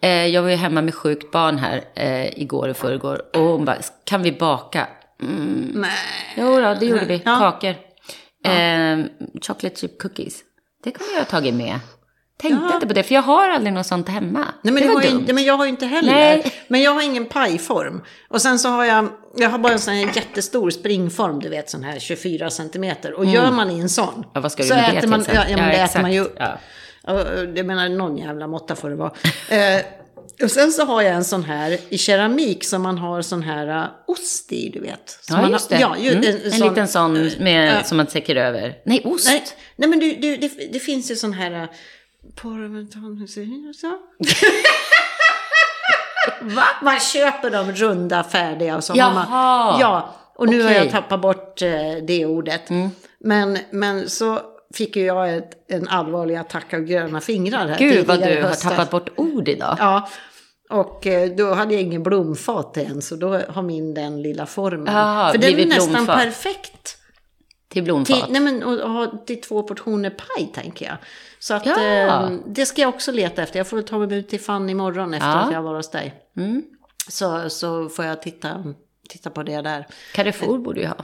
Eh, jag var ju hemma med sjukt barn här eh, igår och förrgår. Och hon bara, kan vi baka? Mm. Nej. Jo då, det gjorde vi. Ja. Kakor. Eh, chocolate chip cookies. Det kunde jag ha tagit med. Tänkte Ja. inte på det, för jag har aldrig något sånt hemma. Nej, men, det det var har ju, dumt. nej, men jag har ju inte heller. Nej. Men jag har ingen pajform. Och sen så har jag, jag har bara en sån här jättestor springform, du vet sån här 24 centimeter. Och gör man i en sån. Mm. Ja, vad ska du så det äter till man, ja, ja, men Ja, det äter man ju upp. Ja. Jag menar någon jävla måtta får det vara. eh, och sen så har jag en sån här i keramik som man har sån här uh, ost i, du vet. Som Ja, man just har, det. Ja, ju, mm. en, en, sån- liten sån med, ja. som man täcker över. Nej, ost. Nej, nej men du, du, det, det finns ju sån här... Uh, Parmesan, så. Va? Man köper dem runda, färdiga och så har man... Jaha. Ja, och nu har Okej. jag tappat bort eh, det ordet. Mm. Men, men så fick ju jag ett, en allvarlig attack av gröna fingrar här Gud vad du har tappat bort ord idag. Ja, och eh, då hade jag ingen blomfat än, så då har min den lilla formen. Jaha, För den är nästan blomfat. perfekt. Till blomfat. Till, nej men, och, och till två portioner paj, tänker jag. Så att Ja. eh, det ska jag också leta efter. Jag får ta mig ut till Fanny imorgon efter Ja. att jag var hos dig. Mm. Så, så får jag titta, titta på det där. Carrefour borde ju ha.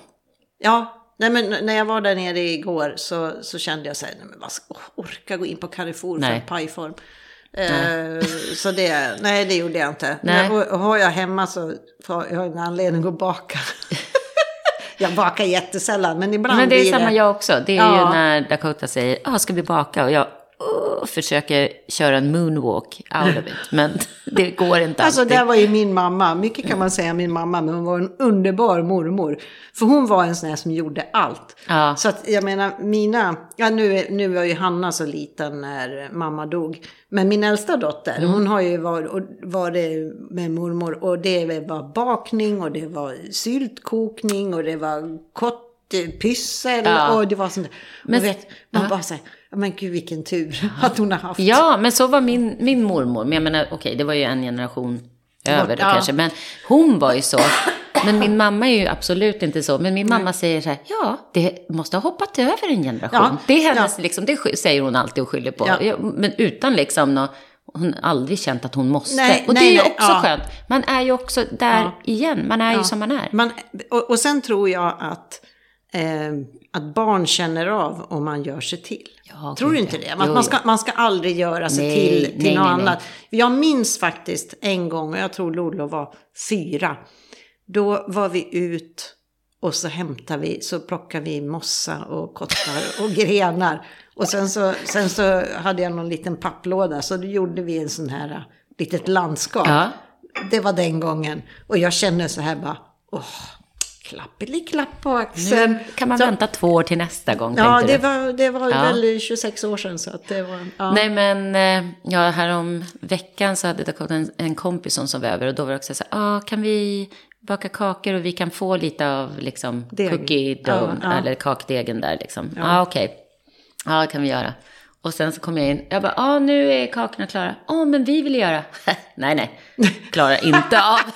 Ja, nej men när jag var där nere igår så, så kände jag så här, nej men vad ska, orka gå in på Carrefour för Nej. en pajform. Eh, så det, nej det gjorde jag inte. Nej. Men, och, och har jag hemma så får jag en anledning att baka. jag bakar jättesällan men ibland Men det är blir samma jag också. Det är Ja. ju när Dakota säger, ah, ska vi baka? Och jag uh, försöker köra en moonwalk out of it. Men det går inte Alltså alltid. där var ju min mamma, mycket kan man säga min mamma, men hon var en underbar mormor. För hon var en sån här som gjorde allt. Ja. Så att jag menar, mina, ja nu, nu var ju Hanna så liten när mamma dog. Men min äldsta dotter, Mm. hon har ju varit, och varit med mormor och det var bakning och det var syltkokning och det var kottpyssel Ja. och det var sånt där. Men- och vet, man bara säger, men gud vilken tur att hon har haft. Ja, men så var min, min mormor. Men jag menar, okej, det var ju en generation över då Ja. kanske. Men hon var ju så. Men min mamma är ju absolut inte så. Men min mamma säger så här, ja, det måste ha hoppat över en generation. Ja. Det är hennes, liksom, det säger hon alltid och skyller på. Ja. Ja, Men utan liksom nå hon har aldrig känt att hon måste. Nej, och det nej, är ju nej, också ja. skönt. Man är ju också där Ja. igen. Man är ju som man är. Man, och, och sen tror jag att, eh, att barn känner av om man gör sig till. Ja, tror du inte det? Man, Jo, man, ska, man ska aldrig göra sig Nej, till, till nej, något nej, annat. Jag minns faktiskt en gång, och jag tror Lollo var fyra. Då var vi ut och så hämtade vi, så plockade vi mossa och kottar och grenar. Och sen så, sen så hade jag någon liten papplåda, så då gjorde vi en sån här äh, litet landskap. Ja. Det var den gången. Och jag kände så här bara, åh, klappeliklapp på axeln. Nu kan man Så- vänta två år till nästa gång, Ja, det du. var, det var Ja. väl 26 år sedan så att det var... Ja. Nej men, eh, ja härom veckan så hade Dakota en, en kompis som sov över och då var det också så här, ah, kan vi baka kakor och vi kan få lite av liksom Deg. cookie dough, Ja, eller kakdegen där liksom. Ja, ah, okej. Ja, det kan vi göra. Och sen så kom jag in, jag bara, ah, nu är kakorna klara. Ja, men vi vill göra. nej, nej, klarar inte av.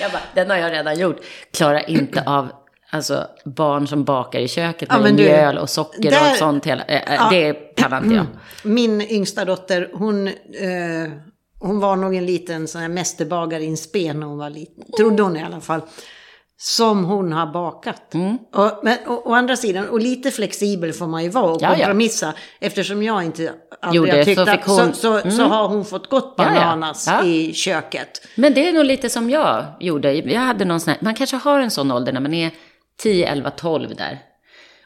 jag bara, den har jag redan gjort. Klarar inte av Alltså barn som bakar i köket med mjöl och socker där- och sånt. Hela, eh, Ja. Det pallar inte jag. Min yngsta dotter, hon, eh, hon var nog en liten sån här mästerbagare i en spen när hon var liten. Trodde hon i alla fall. Som hon har bakat. Mm. Och, men å, å andra sidan, och lite flexibel får man ju vara och Ja, ja. kompromissa. Eftersom jag inte aldrig Gjorde, har tyckt så att, hon- så, så, så har hon fått ja. bananas Ja. i köket. Men det är nog lite som jag gjorde. Jag hade någon sån här, man kanske har en sån ålder när man är 10, 11, 12 där.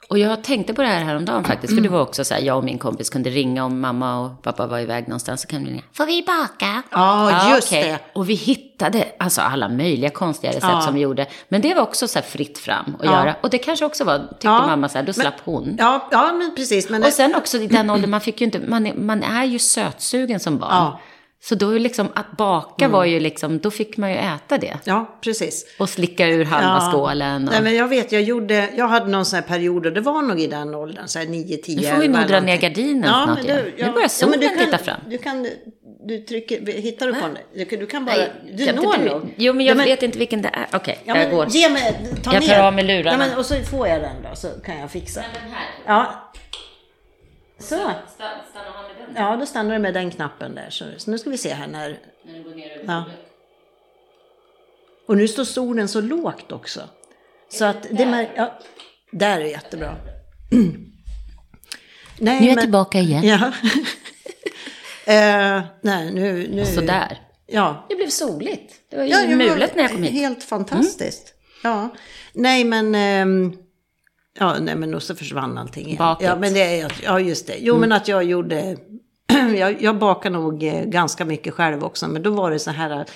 Och jag tänkte på det här häromdagen faktiskt. För det var också så här, jag och min kompis kunde ringa om mamma och pappa var iväg någonstans. Så kan vi ringa. Får vi baka? Ja, just okej. det. Och vi hittade alltså alla möjliga konstiga recept Ja. som vi gjorde. Men det var också så här fritt fram att Ja. göra. Och det kanske också var, tyckte mamma så här, då Men- slapp hon. Ja, ja men precis. Men Och sen också i den åldern, man fick ju inte, man är, man är ju sötsugen som barn. Ja. Så då liksom, att baka var ju liksom, då fick man ju äta det. Ja, precis. Och slicka ur halva Ja. skålen. Och... Nej, men jag vet, jag gjorde, jag hade någon sån här period och det var nog i den åldern, så här 9, 10, Nu får vi 11 nog dra ner gardinen snart men igen. Nu börjar solen men du kan, titta fram. Du kan, du trycker, hittar du på den? Du, du kan bara, Nej, du når nog. Jo, men jag Ja, vet inte vilken det är. Okej, Ja, jag går. men, ge mig, ta Jag tar ner. av mig lurarna. Ja, men, och så får jag den då, så kan jag fixa. Ja. Så. Stanna den Ja, då stannar du med den knappen där. Så, så nu ska vi se här när... när den går ner över Ja. Och nu står solen så lågt också. Så att det mär- ja, Där är jättebra. Nej, Nu är jag tillbaka igen. Ja. eh, nej, nu... nu Sådär. Ja. Det blev soligt. Det var ju ja det var mulet när jag kom hit. Mm. Helt fantastiskt. Ja. Nej, men... ehm, ja, nej, men och så försvann allting igen. Ja, men det är... Ja, just det. Jo, Mm. men att jag gjorde... jag, jag bakar nog eh, ganska mycket själv också, men då var det så här...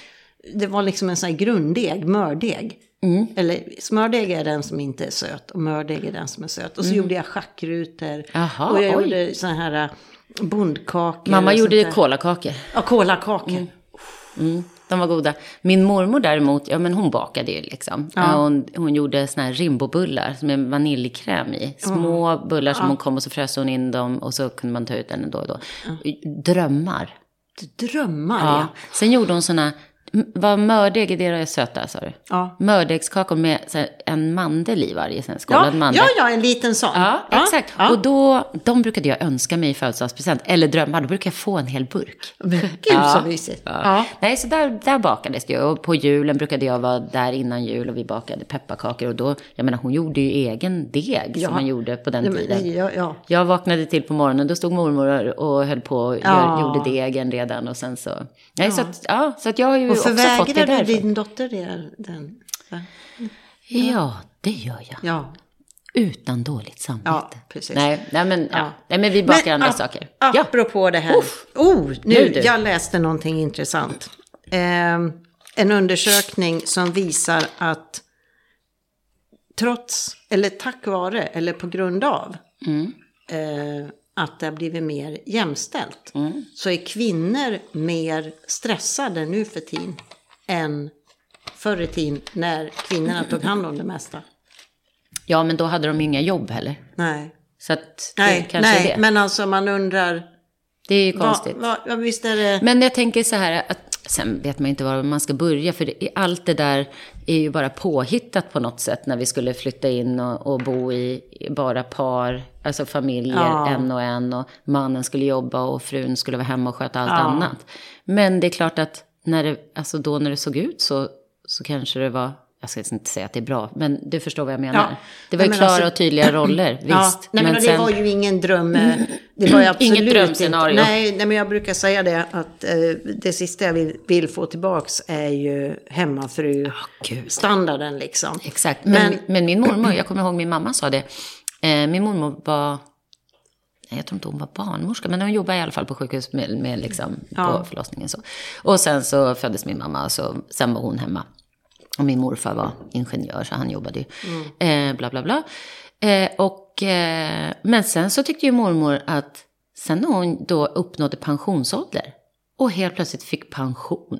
Det var liksom en sån här grunddeg, mördeg. Mm. Eller smördeg är den som inte är söt och mördeg är den som är söt. Och så gjorde jag schackrutor. Mm. Jaha, och jag oj. gjorde såna här eh, bondkakor. Mamma gjorde kolakakor. Ja, kolakakor. Mm, de var goda. Min mormor däremot, ja men hon bakade ju liksom. Ja. Hon, hon gjorde såna här rimbobullar med vaniljkräm i. Små bullar som hon kom och så frös hon in dem och så kunde man ta ut den då och då. Drömmar. Drömmar, Ja. ja. Sen gjorde hon såna, vad mördeg är det är söta, sa du? Ja. Mördegskakor med så här, en mandel i varje, sen skålad Ja, mandel. ja, ja, en liten sån. Ja, exakt. Ja. Och då, de brukade jag önska mig i födelsedagspresent, eller drömma, då brukade jag få en hel burk. Men Gud så mysigt. Ja. Ja. Nej, så där, där bakades det. Och på julen brukade jag vara där innan jul och vi bakade pepparkakor. Och då, jag menar, hon gjorde ju egen deg Ja. som man gjorde på den tiden. ja, ja. Jag vaknade till på morgonen, då stod mormor och höll på och Ja. gjorde degen redan och sen så... Nej, så, att, ja, så att jag har ju Också fått det förvägrar du din dotter det? Den? va? Ja, det gör jag. Ja. Utan dåligt samvete. Ja, precis. Nej, nej, men, ja. Ja. nej, men vi bakar andra ap- saker. Ja. Apropå det här. Uff. Oh, nu, Nu jag läste någonting intressant. Ehm, en undersökning som visar att trots, eller tack vare, eller på grund av Mm. eh, att det har blivit mer jämställt. Mm. Så är kvinnor mer stressade nu för tiden än förr i tiden när kvinnorna tog hand om det mesta. ja, men då hade de ju inga jobb heller. Nej, Så att det nej, kanske nej är det. men alltså man undrar, Det är ju konstigt. vad, ja, visst är det... Men jag tänker så här att sen vet man inte var man ska börja. För det, allt det där är ju bara påhittat på något sätt när vi skulle flytta in och, och bo i i bara par, alltså familjer, Ja. en och en. Och mannen skulle jobba och frun skulle vara hemma och sköta allt Ja. annat. Men det är klart att när det, alltså då när det såg ut så, så kanske det var, jag ska inte säga att det är bra, men du förstår vad jag menar. Ja. Det var ju men klara alltså- och tydliga roller, visst. Ja, nej, men, och det sen- var ju ingen dröm. eh, Det var absolut Inget drömscenario. Inte. Nej, nej, men jag brukar säga det att eh, det sista jag vill, vill få tillbaks är ju hemmafru-standarden liksom. Exakt, men, Men- men, min mormor, jag kommer ihåg min mamma sa det. Eh, min mormor var, nej, jag tror inte hon var barnmorska, men hon jobbade i alla fall på sjukhus med, med liksom, Ja. på förlossningen. Så. Och sen så föddes min mamma, så, sen var hon hemma. Och min morfar var ingenjör, så han jobbade ju. Eh, bla, bla, bla. Eh, och, eh, men sen så tyckte ju mormor att, sen när hon då uppnådde pensionsålder och helt plötsligt fick pension.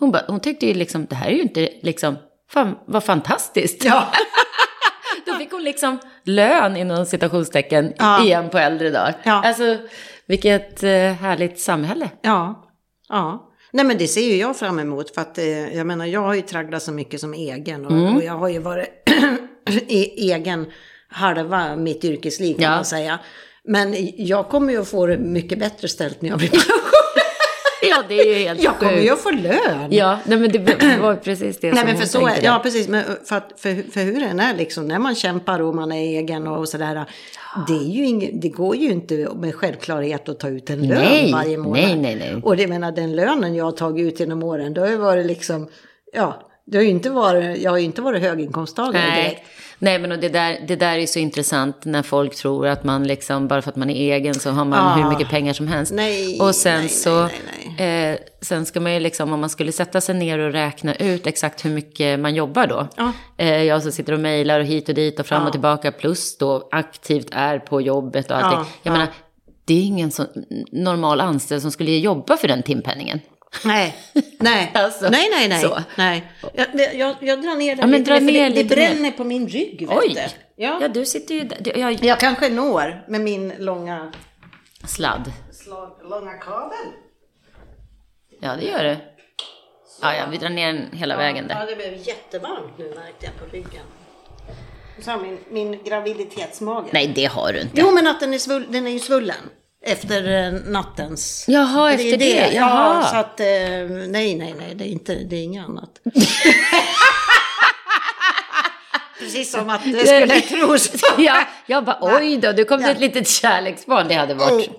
Hon, bara, hon tyckte ju liksom, det här är ju inte liksom, fan vad fantastiskt. Ja, Då fick hon liksom lön inom citationstecken Ja. igen på äldre dagar. Ja. Alltså, vilket eh, härligt samhälle. ja, ja. Nej men det ser ju jag fram emot för att eh, jag menar jag har ju tragglat så mycket som egen och, Mm. och jag har ju varit egen halva mitt yrkesliv kan Ja. man säga. Men jag kommer ju att få det mycket bättre ställt när jag blir Ja, det är ju helt Jag kommer ju att få lön. Ja, nej, men det var precis det Nej som men för så är ja precis, men för, att, för, för hur den är liksom, när man kämpar och man är egen och sådär. Det, är ju ing, det går ju inte med självklarhet att ta ut en lön Nej, varje månad. nej, nej, nej. Och det menar den lönen jag har tagit ut genom åren, då har ju varit liksom, ja, det har inte varit, jag har ju inte varit höginkomsttagare Nej. direkt. Nej, men och det, där, det där är så intressant när folk tror att man liksom, bara för att man är egen så har man Ja. hur mycket pengar som helst. Nej, och sen nej, så, nej, Eh, sen ska man ju liksom, om man skulle sätta sig ner och räkna ut exakt hur mycket man jobbar då. Ja. Eh, jag som sitter och mejlar och hit och dit och fram Ja. och tillbaka plus då aktivt är på jobbet och allting. Ja, Jag ja. menar, det är ingen sån normal anställd som skulle jobba för den timpenningen. Nej, nej, Alltså, nej, nej, nej. så. nej. Jag, jag, jag drar ner det Ja, men lite, dra ner det, det bränner på min rygg. Vet Oj! du. Ja. Ja, du sitter ju där. Du- Jag, Jag kanske når med min långa, sladd. slag, långa kabel. Ja, det gör det. Ja, ja, vi drar ner den hela vägen Ja, där. det blev jättevarmt nu märkte jag på ryggen. Så min, min graviditetsmage. Nej, det har du inte. Jo, men att den är, svull, den är ju svullen. Efter eh, nattens... Jaha, är efter det. Ja, Jaha. så att... Eh, nej, nej, nej, det är, inte, det är inget annat. Precis som att det skulle tros. ja, jag bara oj då, du kom till Ja. ett litet kärleksbarn. Det hade varit Oh,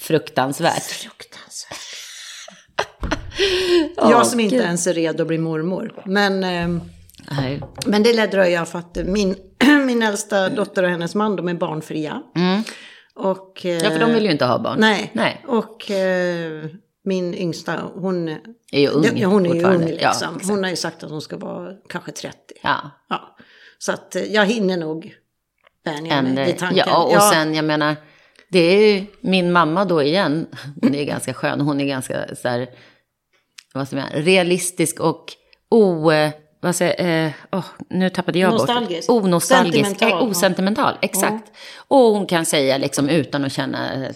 fruktansvärt. fruktansvärt. Jag som inte ens är redo att bli mormor. Men, eh, men det lär dröja för att min, min äldsta dotter och hennes man, de är barnfria. Och, eh, Ja, för de vill ju inte ha barn. Nej. Nej. Och eh, min yngsta, hon Är ju ung Ja, hon är ju ung Ja, liksom. exakt. hon har ju sagt att hon ska vara kanske 30. Ja. Ja. Så att eh, jag hinner nog vänja mig vid tanken. ja, och sen jag menar, det är ju min mamma då igen. Hon är ganska skön. Hon är ganska så här, vad man säga, realistisk och o... Vad säger, eh, åh, nu tappade jag Nostalgisk. bort. Onostalgisk. Sentimental, Eh, osentimental, exakt. Och hon kan säga liksom utan att känna,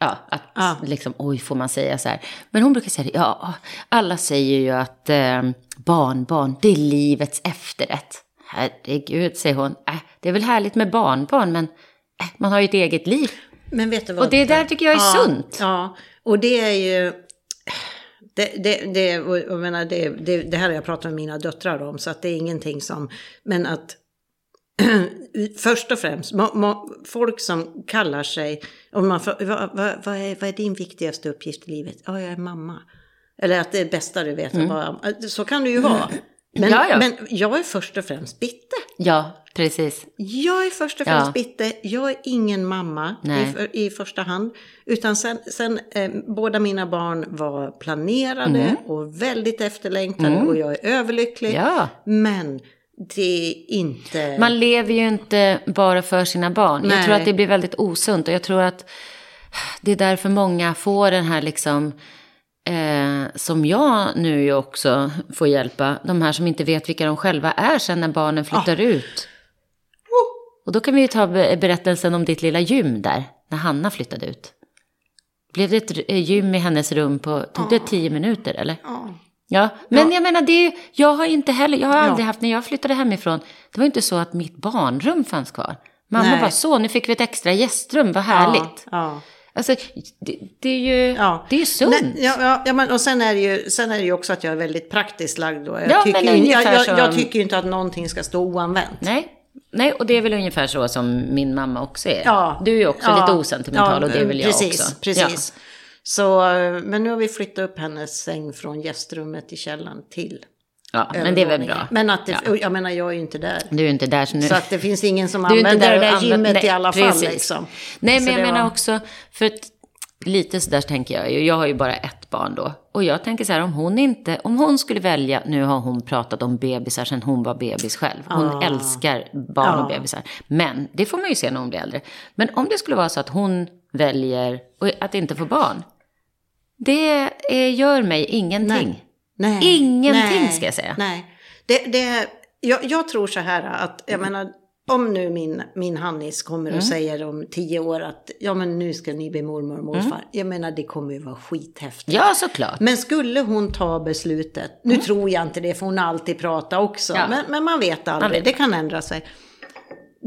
Ja, att Ja. liksom, oj, får man säga så här. Men hon brukar säga det, ja, alla säger ju att eh, barnbarn, det är livets efterrätt. Herregud, säger hon, äh, det är väl härligt med barnbarn, men äh, man har ju ett eget liv. Men vet du vad? Och det där tycker jag är ja, sunt. Ja, och det är ju... Det, det, jag menar, det, det, det här har jag pratat med mina döttrar om, så att det är ingenting som... Men att först och främst, må, må, folk som kallar sig... Om man, får- vad, vad, vad, är, vad är din viktigaste uppgift i livet? Ja, jag är mamma. Eller att det är bästa du vet. att vara- Så kan det ju vara. Men, Mm. Ja, ja. men jag är först och främst bitte. Ja, precis. Jag är först och främst Ja. bitte. Jag är ingen mamma i, för, i första hand. Utan sen, sen eh, båda mina barn var planerade Mm. och väldigt efterlängtade och jag är överlycklig. Ja. Men det är inte... Man lever ju inte bara för sina barn. Jag Nej. tror att det blir väldigt osunt och jag tror att det är därför många får den här liksom, eh, som jag nu också får hjälpa, de här som inte vet vilka de själva är sen när barnen flyttar ut. Och då kan vi ju ta be- berättelsen om ditt lilla gym där, när Hanna flyttade ut. Blev det ett eh, gym i hennes rum på, tog det tio minuter eller? Ja. Ja, men jag menar, det ju- jag har inte heller, jag har Ja. aldrig haft, när jag flyttade hemifrån, det var inte så att mitt barnrum fanns kvar. Mamma Nej. bara, så, nu fick vi ett extra gästrum, vad härligt. Ja. Alltså, det, det är ju, Ja. det är ju sunt. Nej, ja, ja, ja, men, och sen är, det ju, sen är det ju också att jag är väldigt praktiskt lagd. Då. Jag, Ja, tycker ju, jag, jag, jag tycker ju inte att någonting ska stå oanvänt. Nej. Nej, och det är väl ungefär så som min mamma också är. Ja. Du är ju också Ja. lite osentimental och det är väl jag precis, också. Precis. Så, eh, men nu har vi flyttat upp hennes säng från gästrummet i källaren till Ja, ja men det är väl bra. Men att det, Ja. jag menar, jag är ju inte där. Du är inte där så nu. Så att det finns ingen som använder det där gymmet använder- i alla nej, fall. Liksom. Nej, Så men jag det menar var- också, för att lite sådär tänker jag ju, jag har ju bara ett barn då. Och jag tänker så här, om hon inte, om hon skulle välja, nu har hon pratat om bebisar sedan hon var bebis själv. Hon Ah. älskar barn och Ja. bebisar. Men, det får man ju se när hon blir äldre. Men om det skulle vara så att hon väljer att inte få barn. Det eh, gör mig ingenting. Nej. Ingenting Nej. ska jag säga. Nej. Det, det, jag, jag tror så här att, jag menar, om nu min, min Hannis kommer Mm. och säger om tio år att ja men nu ska ni bli mormor och morfar. Mm. Jag menar det kommer ju vara skithäftigt. Ja, såklart. Men skulle hon ta beslutet, nu tror jag inte det för hon har alltid pratat också, Mm. Ja. men, men man vet aldrig, vet. det kan ändra sig.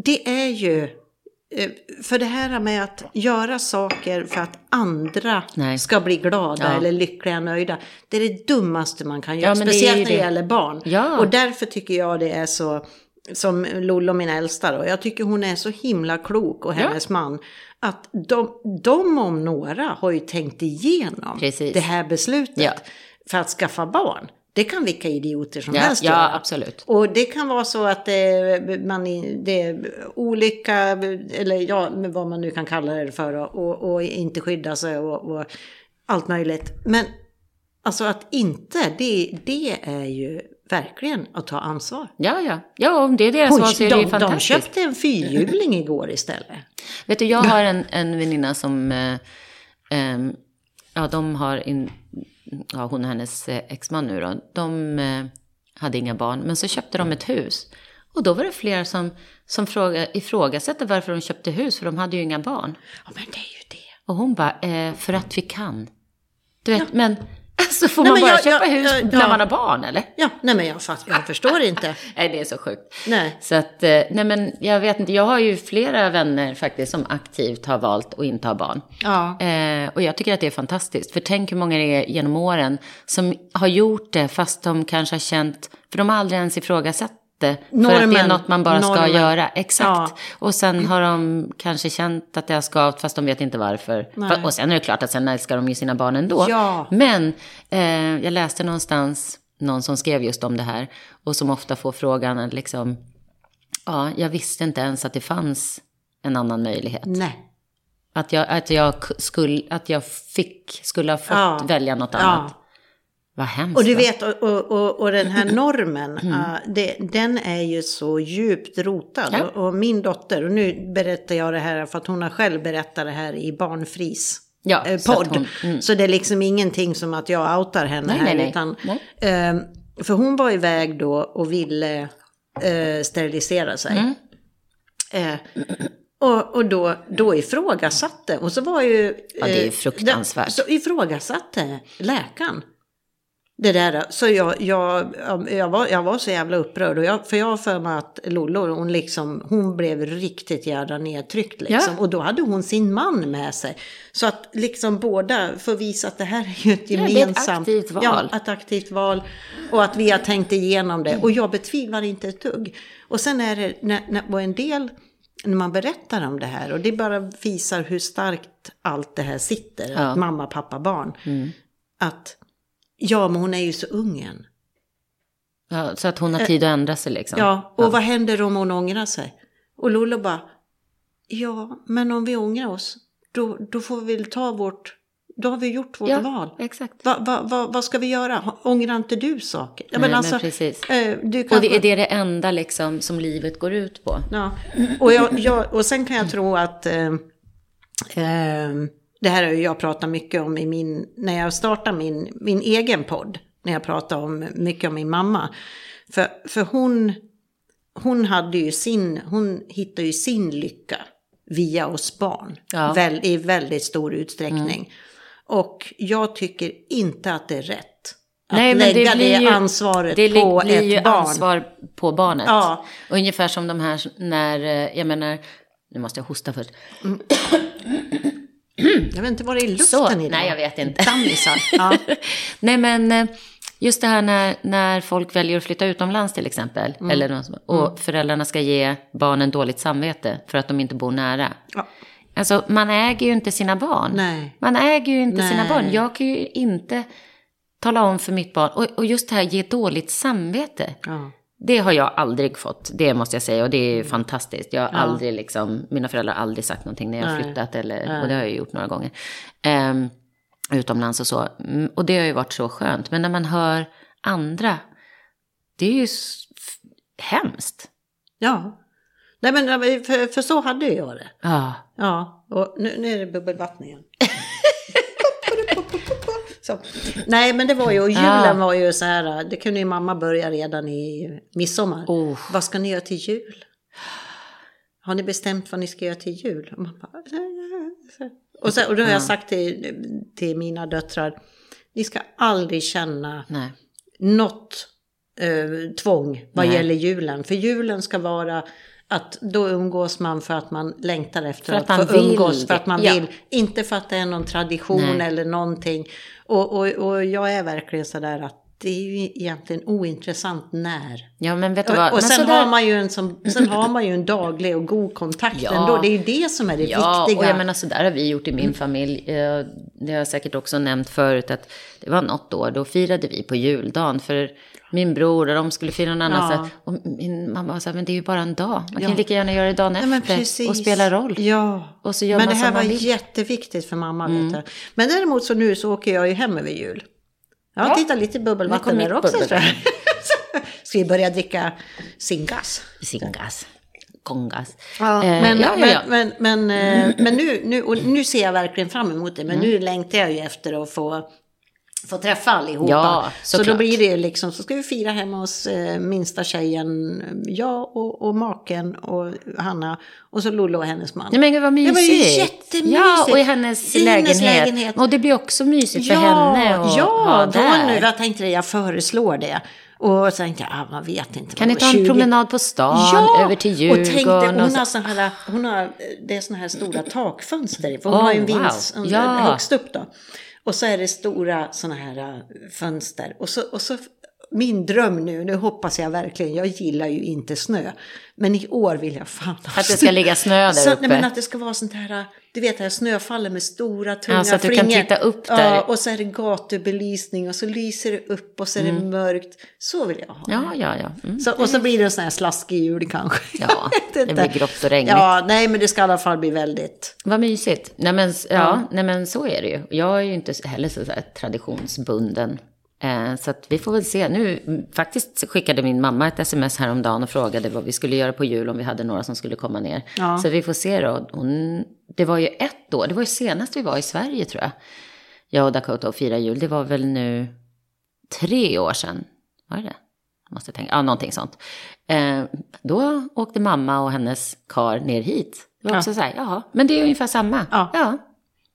Det är ju, eh, för det här med att göra saker för att andra Nej. ska bli glada Ja. eller lyckliga och nöjda, det är det dummaste man kan göra, Ja, det speciellt ju när det det. gäller barn. Och därför tycker jag det är så, som Lollo, min äldsta då, jag tycker hon är så himla klok och Ja. hennes man, att de, de om några har ju tänkt igenom Precis. det här beslutet Ja. för att skaffa barn. Det kan vilka idioter som Ja, helst ja, göra. absolut. Och det kan vara så att det, man, i- det är olycka, eller ja, vad man nu kan kalla det för, och, och inte skydda sig och, och allt möjligt. Men alltså att inte, det, det är ju verkligen att ta ansvar. Ja, ja. Ja, om det är deras val så är det ju de, de fantastiskt. köpte en fyrhjuling igår istället. Vet du, jag har en, en väninna som, eh, ehm, ja de har, in, ja hon och hennes eh, exman nu då, de eh, hade inga barn, men så köpte de ett hus. Och då var det flera som, som fråga, ifrågasatte varför de köpte hus, för de hade ju inga barn. Ja, men det är ju det. Och hon bara, eh, för att vi kan. Du vet, men alltså får Nej, man bara jag- köpa jag- hus jag- när ja. man har barn eller? Ja, nej men jag, fatt, jag förstår inte. Nej, det är så sjukt. Nej. Så att, eh, nej men jag vet inte, jag har ju flera vänner faktiskt som aktivt har valt att inte ha barn. Ja. Eh, och jag tycker att det är fantastiskt. För tänk hur många det är genom åren som har gjort det fast de kanske har känt, för de har aldrig ens ifrågasatt det. För att det är Normen. något man bara ska Normen. göra. Exakt. Ja. Och sen har de kanske känt att det har skavt fast de vet inte varför. Nej. Och sen är det klart att sen älskar de ju sina barn ändå. Ja. Men eh, jag läste någonstans någon som skrev just om det här. Och som ofta får frågan liksom, ja, jag visste inte ens att det fanns en annan möjlighet. Nej. Att jag, att jag, skulle, att jag fick, skulle ha fått Ja. välja något annat. Vad hemskt. Och du vet, och, och, och, den här normen, Mm. uh, det, den är ju så djupt rotad. Ja. Och, och min dotter, och nu berättar jag det här för att hon har själv berättat det här i Barnfris Ja, eh, så podd. hon- mm. Så det är liksom ingenting som att jag outar henne Nej, här. nej, nej. Utan, Nej. ehm, för hon var iväg då och ville eh, sterilisera sig. Mm. Eh, Och, och då, då ifrågasatte, och så var ju... Ja, det är ju eh, fruktansvärt. Så ifrågasatte läkaren. Det där, så jag, jag, jag, var, jag var så jävla upprörd. Och jag, för jag har för mig att Lollo, hon, liksom, hon blev riktigt jävla nedtryckt. Liksom. Ja. Och då hade hon sin man med sig. Så att liksom båda får visa att det här är ju ett det är ett gemensamt... aktivt val. Ja, ett aktivt val. Och att vi har tänkt igenom det. Och jag betvivlar inte ett dugg. Och sen är det, när, när, och en del, när man berättar om det här. Och det bara visar hur starkt allt det här sitter. Ja. Mamma, pappa, barn. Att, ja men hon är ju så ung än. Ja, så att hon har tid att ändra sig liksom. Ja, och vad händer om hon ångrar sig? Och Lollo bara, ja, men om vi ångrar oss, då, då får vi väl ta vårt, då har vi gjort vårt Ja, val. exakt. Va, va, va, vad ska vi göra? Ångrar inte du saker? Ja, Nej, men precis. eh, du Och kanske- det är det det enda liksom som livet går ut på. Ja, och, jag, jag, och sen kan jag tro att eh, eh, det här har ju jag pratat mycket om i min, när jag startade min, min egen podd. När jag pratade om, mycket om min mamma. För, för hon, hon hade ju sin, hon hittade ju sin lycka via oss barn. Ja. Väl, I väldigt stor utsträckning. Och jag tycker inte att det är rätt. Att Nej, lägga det, blir det ju, ansvaret det på blir ett ju barn. ansvar på barnet. Ja. Ungefär som de här när, eh, jag menar, nu måste jag hosta först. Jag vet inte vad det är i Så, luften idag. nej jag vet inte. Dammisar. Ja. Nej men eh, just det här när, när folk väljer att flytta utomlands till exempel. Mm. Eller och föräldrarna ska ge barnen dåligt samvete för att de inte bor nära. Ja. Alltså man äger ju inte sina barn. Nej. Man äger ju inte sina Nej. barn. Jag kan ju inte tala om för mitt barn. Och, och just det här ge dåligt samvete. Ja. Det har jag aldrig fått, det måste jag säga. Och det är Mm. ju fantastiskt. Jag har aldrig liksom, mina föräldrar har aldrig sagt någonting när jag har Nej. flyttat. Eller, och det har jag gjort några gånger. Ehm, utomlands och så. Mm, Och det har ju varit så skönt. Men när man hör andra, det är ju hemskt. Ja. Nej men för, för så hade jag det. Ja, Ja, och nu, nu är det bubbelvatten igen. så. Nej men det var ju, och julen var ju så här, det kunde ju mamma börja redan i midsommar. Oh. Vad ska ni göra till jul? Har ni bestämt vad ni ska göra till jul? Och, bara, och, så, och då har jag sagt till, till mina döttrar, ni ska aldrig känna nej. något eh, tvång vad Nej. gäller julen. För julen ska vara att då umgås man för att man längtar efter För att att, få umgås, för att man Ja. vill. Inte för att det är någon tradition Nej. eller någonting. Och, och, och jag är verkligen sådär att det är ju egentligen ointressant när. Ja, men vet du vad? Och, och sen, sådär- har man ju en som, sen har man ju en daglig och god kontakt Ja. ändå. Det är ju det som är det Ja, viktiga. och jag menar så där har vi gjort i min familj. Eh, Det har jag säkert också nämnt förut att det var något år, då firade vi på juldagen för min bror och de skulle fira någon annan. Ja. Och min mamma var så här, men det är ju bara en dag. Man kan Ja. ju lika gärna göra det dagen Nej, efter och spela roll. Ja. Och så gör men man det här var vill. jätteviktigt för mamma. Vet du. Men däremot så nu så åker jag ju hem över jul. Ja, Ja. titta lite bubbelvatten där också. tror jag. Ska vi börja dricka singas? Singas, kongas. Ja, Eh, men, ja, ja, ja. men, men, men, men nu, nu, ser jag verkligen fram emot det. Men nu längtar jag ju efter att få, få träffa allihopa. Ja, så då blir det liksom, så ska vi fira hemma hos eh, minsta tjejen, jag och, och maken och Hanna. Och så Lollo och hennes man. Nej men gud vad mysigt. Det var ju jättemysigt. Ja, och i hennes, I lägenhet. lägenhet. Och det blir också mysigt för ja, henne att ja, då där. nu, jag tänkte det, jag föreslår det. Och så tänkte jag, ah, man vet inte. Kan ni ta en 20 promenad på stan, över till och Djurgården? tänk dig, hon, och så- har här, hon har, det är såna här stora takfönster. För hon Oh, har ju en wow. vinds Ja. högst upp då. Och så är det stora sådana här eh, fönster. Och så, och så min dröm nu, nu hoppas jag verkligen, jag gillar ju inte snö. Men i år vill jag fan ha Att det ska ligga snö där uppe. Nej, men att det ska vara sånt här, du vet det här snöfallet med stora tunga Ja, så att du kan flingor. titta upp Ja, där. och så är det gatubelysning och så lyser det upp och så är det mörkt. Så vill jag ha. Ja, ja, ja. Mm. Så, och så blir det en sån här slaskig jul kanske. Ja, det blir grått och regnigt. Ja, nej men det ska i alla fall bli väldigt. Vad mysigt. Nej men, ja, Ja. Nej men så är det ju. Jag är ju inte heller så traditionsbunden. Eh, så vi får väl se. Nu faktiskt skickade min mamma ett sms häromdagen och frågade vad vi skulle göra på jul om vi hade några som skulle komma ner. Ja. Så vi får se då. Hon, det var ju ett år, det var ju senast vi var i Sverige tror jag. Jag och Dakota och fira jul. Det var väl nu tre år sedan. Var det? Måste tänka. Ja, någonting sånt. Eh, då åkte mamma och hennes kar ner hit. Det var också så här, ja, men det är ungefär samma. Ja.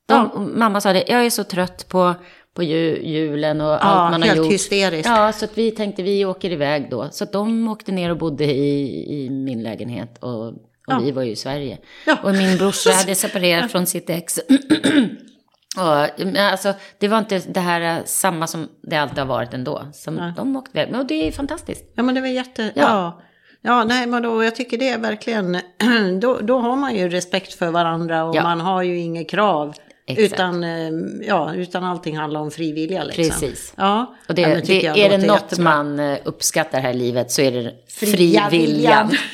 De, Mamma sa det, jag är så trött på, på ju, julen och allt man har helt gjort. hysteriskt. Ja, så att vi tänkte vi åker iväg då. Så de åkte ner och bodde i, i min lägenhet och, och vi var ju i Sverige. Ja. Och min brorsa hade separerat från sitt ex. och, alltså, det var inte det här eh, samma som det alltid har varit ändå. Som de åkte iväg. Men det är fantastiskt. Ja men det var jätte... Ja. Ja. ja. Ja, nej, men då, jag tycker det är verkligen, då, då har man ju respekt för varandra och Ja. man har ju inget krav. Exakt. Utan, eh, ja, utan allting handlar om frivilliga liksom. Precis. Ja, Och det, ja, det, jag är det något jättebra. man eh, uppskattar här i livet så är det Fria frivilligan. viljan.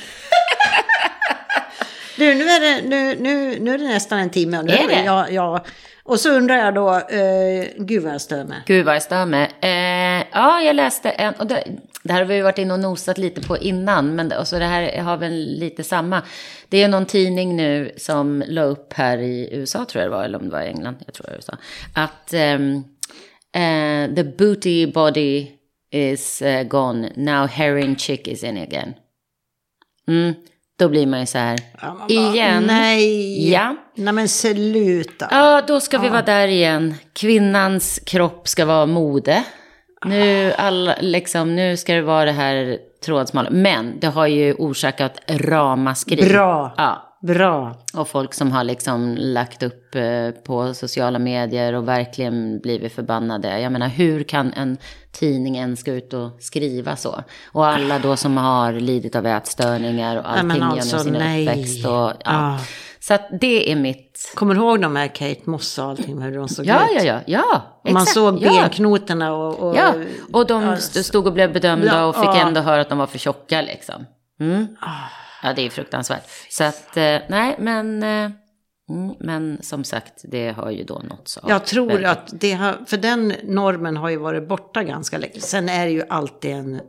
Du, nu är, det, nu, nu, nu är det nästan en timme. Och nu Är det? Ja, ja. Och så undrar jag då, eh, gud vad jag stör mig. Gud vad jag stör mig. Eh, ja, jag läste en, och det, det här har vi varit inne och nosat lite på innan, men och så det här har väl lite samma. Det är någon tidning nu som la upp här i USA, tror jag det var, eller om det var i England, jag tror det var USA, att ehm, eh, the booty body is eh, gone, now heroin chick is in again. Mm, då blir man ju så här, Ja, bara, igen. Nej. Ja. Nej men sluta. Ja, då ska vi vara där igen. Kvinnans kropp ska vara mode. Nu, alla, liksom, nu ska det vara det här trådsmala. Men det har ju orsakat ramaskri. Bra. Ja. Bra. Och folk som har liksom lagt upp eh, på sociala medier och verkligen blivit förbannade. Jag menar, hur kan en tidning ens gå ut och skriva så? Och alla då som har lidit av ätstörningar och Nej, allting alltså, genom sin nej. uppväxt. Och, ja. Ah. Så att det är mitt... Kommer du ihåg de här Kate Moss och allting, hur de såg Ja, ut? ja, ja, ja. Och Man exakt, såg ja. benknotorna och... och Ja, och de stod och blev bedömda och fick ja. ändå höra att de var för tjocka liksom. Mm. Ja, det är fruktansvärt. Så att, eh, nej, men, eh, mm, men som sagt, det har ju då nåtts av. Jag tror väldigt- att det har, för den normen har ju varit borta ganska länge. Sen är det ju alltid en,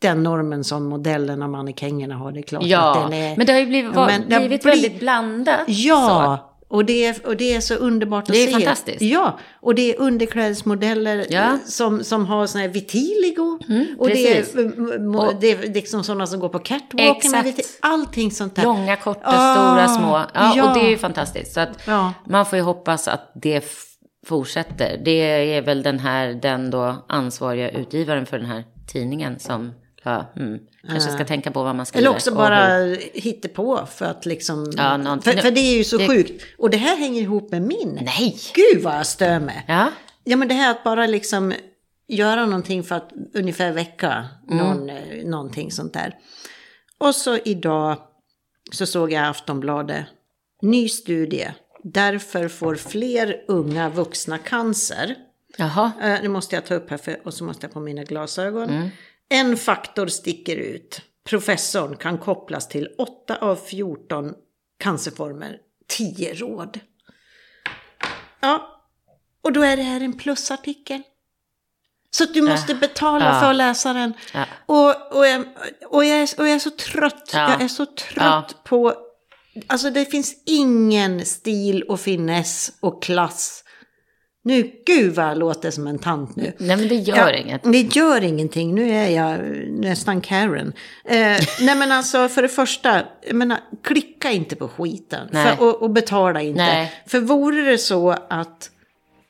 den normen som modellerna och mannekängerna har. Det är klart att Ja, den är... men det har ju blivit, var, men blivit bli- väldigt blandat. Ja, och det, är, och det är så underbart att Det är se. fantastiskt. Ja, och det är underklädesmodeller Ja. som, som har sån här vitiligo. och det är, Och- det är liksom sådana som går på catwalken Exakt. Allting sånt där. Långa, korta, Ah, stora, små. Ja, ja. Och det är ju fantastiskt. Så att man får ju hoppas att det fortsätter. Det är väl den här, den då ansvariga utgivaren för den här tidningen som ja, mm, kanske ska tänka på vad man skriver. Eller också bara hitta på för att liksom... Ja, någon- för, för det är ju så det- sjukt. Och det här hänger ihop med min. Nej! Gud vad jag stör mig. Ja, Ja men det här att bara liksom göra någonting för att ungefär väcka någon, eh, någonting sånt där. Och så idag så såg jag Aftonbladet, ny studie. Därför får fler unga vuxna cancer. jaha. Eh, nu måste jag ta upp här för, och så måste jag på mina glasögon. En faktor sticker ut. Professorn kan kopplas till 8 av 14 cancerformer. 10 råd. Ja, och då är det här en plusartikel. Så du måste betala ja. för att läsa den. Ja. Och, och, jag, och, jag är, och jag är så trött. Ja. Jag är så trött på... Alltså det finns ingen stil och finess och klass. Nu, gud vad jag låter som en tant nu. Nej, men det gör Ja, inget. Det gör ingenting, nu är jag nästan Karen. Eh, nej men alltså för det första, jag menar, klicka inte på skiten. För, och, och betala inte. Nej. För vore det så att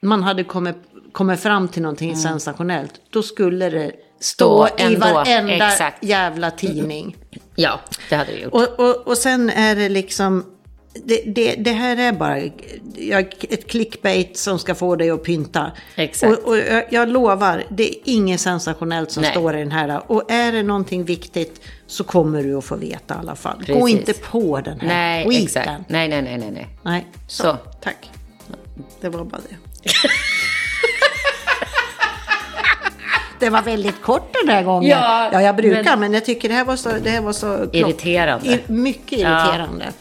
man hade kommit, kommit fram till någonting sensationellt, då skulle det stå Stå i ändå, varenda exakt. jävla tidning. Ja, det hade vi gjort. Och, och, och sen är det liksom, det, det, det här är bara ett clickbait som ska få dig att pynta. Exakt. Och, och jag, jag lovar, det är inget sensationellt som Nej. står i den här. Och är det någonting viktigt så kommer du att få veta i alla fall. Gå Precis. inte på den här Nej, skiten. exakt. Nej, nej, nej, nej, nej. Nej, så, Så. tack. Det var bara det. Det var väldigt kort den här gången. Ja, ja jag brukar, men, men- jag tycker det här var så, det här var så klock- Irriterande. Ir, mycket irriterande. Ja,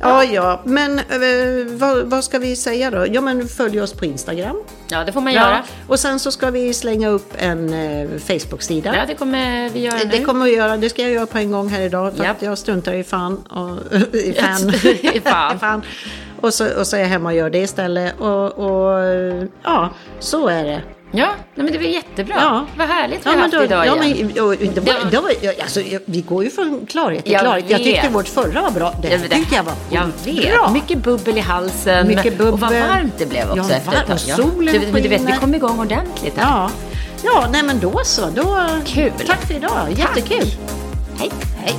ja, men eh, vad, vad ska vi säga då? Ja, men följ oss på Instagram. Ja, det får man Ja, göra. och sen så ska vi slänga upp en eh, Facebook-sida. Ja, det kommer vi göra Det nu. kommer vi göra, det ska jag göra på en gång här idag för Japp. att jag struntar i fan. Och, i fan. I fan. Och, så, och så är jag hemma och gör det istället. Och, och ja, så är det. Ja, nej, men det var jättebra. Ja. Vad härligt vi Ja, har haft då, idag ja, igen. men, och, det Det var, var- det var, alltså, vi går ju från klarhet till Jag klarhet. Jag tyckte vet. vårt förra var bra. Det Ja, men tyckte jag var jag vet. bra. Mycket bubbel i halsen. Mycket Och vad bubbel. varmt det blev också Ja, efter ett tag. Solen du, men du vet, vi kom igång ordentligt. här. Ja, ja nej men då så. Då, Kul. Tack för idag. Jättekul. Hej. Hej.